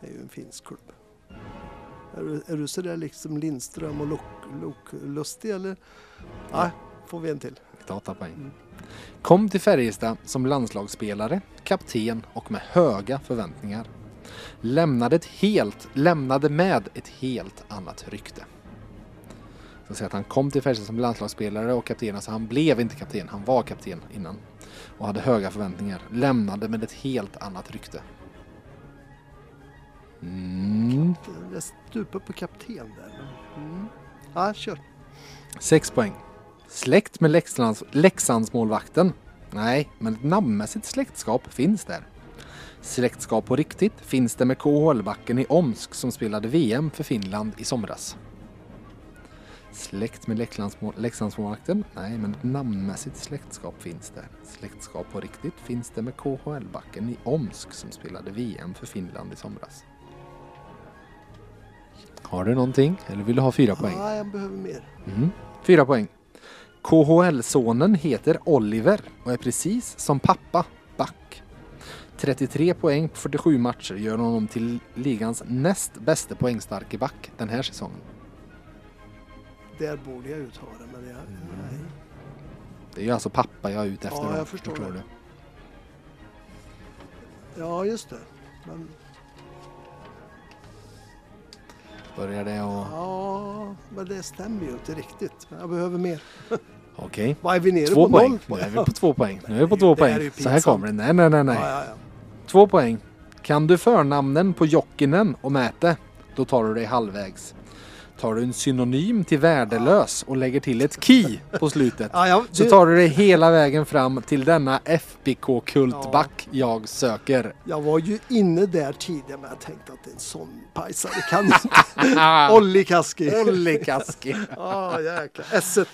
Det är ju en finsk klubb. Är du, är du sådär liksom Lindström och Lok, Lok, Lustig eller? Nej, får vi en till. Vi tar åtta poäng. Mm. Kom till Färjestad som landslagsspelare, kapten och med höga förväntningar. Lämnade, ett helt, lämnade med ett helt annat rykte. Så att han kom till Färjestad som landslagsspelare och kapten, alltså han blev inte kapten, han var kapten innan. Och hade höga förväntningar. Lämnade med ett helt annat rykte. Mm. Jag stupar på kapten där. Mm. Ja, kör. Sex poäng. Släkt med Leksands, Leksandsmålvakten? Nej, men ett namnmässigt släktskap finns där. Släktskap på riktigt finns det med KHL-backen i Omsk som spelade VM för Finland i somras. Släkt med Leksandsmål- Leksandsmålvakten? Nej, men ett namnmässigt släktskap finns där. Släktskap på riktigt finns det med KHL-backen i Omsk som spelade VM för Finland i somras. Har du någonting? Eller vill du ha fyra poäng? Ja, jag behöver mer. Mm. Fyra poäng. KHL-sonen heter Oliver och är precis som pappa back. 33 poäng på 47 matcher gör honom till ligans näst bästa poängstarke back den här säsongen. Där borde jag uttala men jag, nej. Det är ju alltså pappa jag är ute efter. Ja, då, jag förstår det. du? Ja, just det. Men, Börjar det och... ja, men det stämmer ju inte riktigt. Jag behöver mer. Okej. Vad är vi nere Två på? poäng. Noll Nu är vi på två poäng. Nu är vi på två Det är poäng. ju Så här kommer det. Nej, nej, nej, nej. Ja, ja, ja. Två poäng. Kan du förnamnen på Jokinen och Mäte? Då tar du dig halvvägs tar du en synonym till värdelös och lägger till ett key på slutet. Ja, ja, Så tar du dig hela vägen fram till denna FBK-kultback jag söker. Jag var ju inne där tidigare men jag tänkte att en sån pajsare kan inte. Olli Kaski. Olli Kaski. Ja jäklar. S1.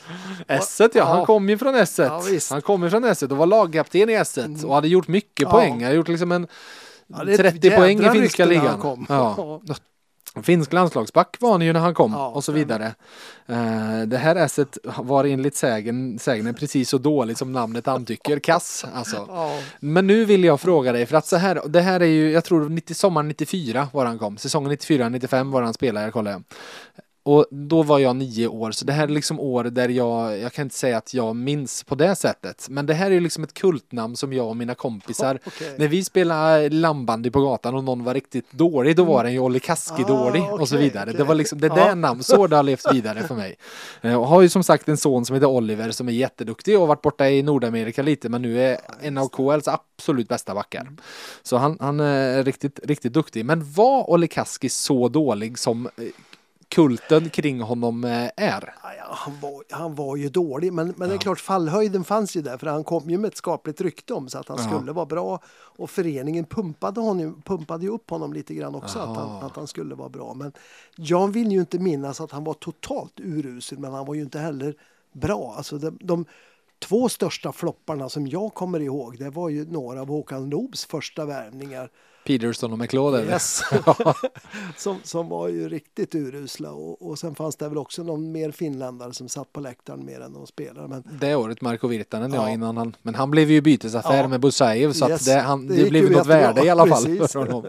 S1 ja, han Ja. kom ju från S1. Ja, visst. han kom ju från S1 och var lagkapten i S1 och hade gjort mycket Ja. poäng. Han hade gjort liksom en Ja, det är ett 30 poäng i finska ligan. Ja. Finsk landslagsback var han ju när han kom Ja, och så vidare. Eh, det här S1 var enligt sägen, sägnen precis så dåligt som namnet antycker. Kass alltså. Ja. Men nu vill jag fråga dig, för att så här, det här är ju, jag tror 90, sommaren 94 var han kom. Säsongen 94-95 var han spelare, kollar jag. Och då var jag nio år, så det här är liksom år där jag, jag kan inte säga att jag minns på det sättet. Men det här är ju liksom ett kultnamn som jag och mina kompisar, Okej. när vi spelade lambandy på gatan och någon var riktigt dålig, då var den ju Olli Kaski Ah, dålig och så vidare. Det okej. var liksom, det Ja. där namn, så det har levt vidare för mig. Eh, Och har ju som sagt en son som heter Oliver som är jätteduktig och varit borta i Nordamerika lite men nu är en av KLs absolut bästa backar. Mm. Så han, han är riktigt, riktigt duktig. Men var Olli Kaski så dålig som eh, kulten kring honom eh, är? Ja, ja, han, var, han var ju dålig, men, men det är klart fallhöjden fanns ju där för han kom ju med ett skapligt rykte om sig att han Ja. skulle vara bra och föreningen pumpade, honom, pumpade ju upp honom lite grann också att han, att han skulle vara bra. Men jag vill ju inte minnas att han var totalt urusel men han var ju inte heller bra. Alltså de, de två största flopparna som jag kommer ihåg det var ju några av Håkan Loobs första värvningar. Peterson och eller? Yes. som, som var ju riktigt urusla och, och sen fanns det väl också någon mer finländare som satt på läktaren mer än de spelare. Men Det året Marko Virtanen ja. Ja. innan han, men han blev ju bytesaffär Ja. med Busajev så Yes, att det, han, det det, blev något värde i alla fall för honom.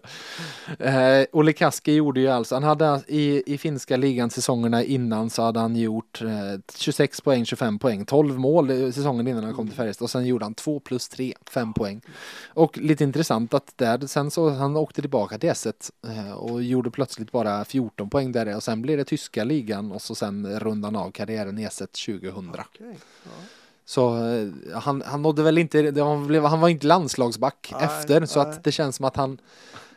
Eh, Olle Kaski gjorde ju alltså, han hade i, i finska ligan säsongerna innan så hade han gjort eh, 26 poäng, 25 poäng, 12 mål säsongen innan han kom till Färjestad och sen gjorde han 2 plus 3, 5 poäng. Och lite intressant att där, sen så han åkte tillbaka till S1 eh, och gjorde plötsligt bara 14 poäng där och sen blev det tyska ligan och så sen rundan av karriären i S1 2000. okej, ja. Så eh, han, han nådde väl inte, var, blev, han var inte landslagsback Nej, efter så nej. att det känns som att han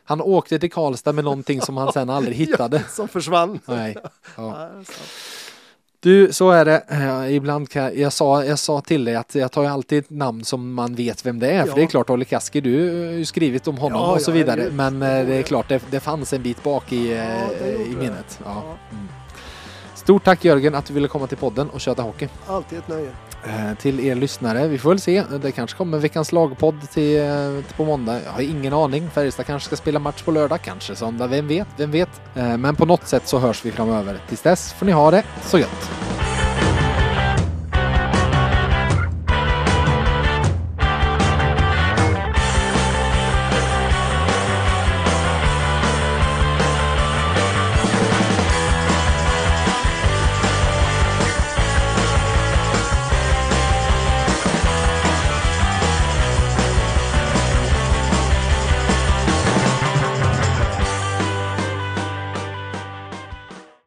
han åkte till Karlstad med någonting som han sen aldrig hittade. Som försvann. Nej. Ja. Sant. Du, så är det. Eh, ibland kan jag, sa, jag sa till dig att jag tar ju alltid ett namn som man vet vem det är. För Ja. det är klart, Olle Kaski, du har ju skrivit om honom Ja, och så vidare. Men eh, det är klart, det, det fanns en bit bak i, eh, i minnet. Mm. Stort tack Jörgen att du ville komma till podden och köta hockey. Alltid ett nöje. Eh, till er lyssnare. Vi får väl se. Det kanske kommer veckans lagpodd till, eh, till på måndag. Jag har ingen aning. Färjestad kanske ska spela match på lördag, kanske söndag. Vem vet? Vem vet? Eh, men på något sätt så hörs vi framöver. Tills dess får ni ha det så gött.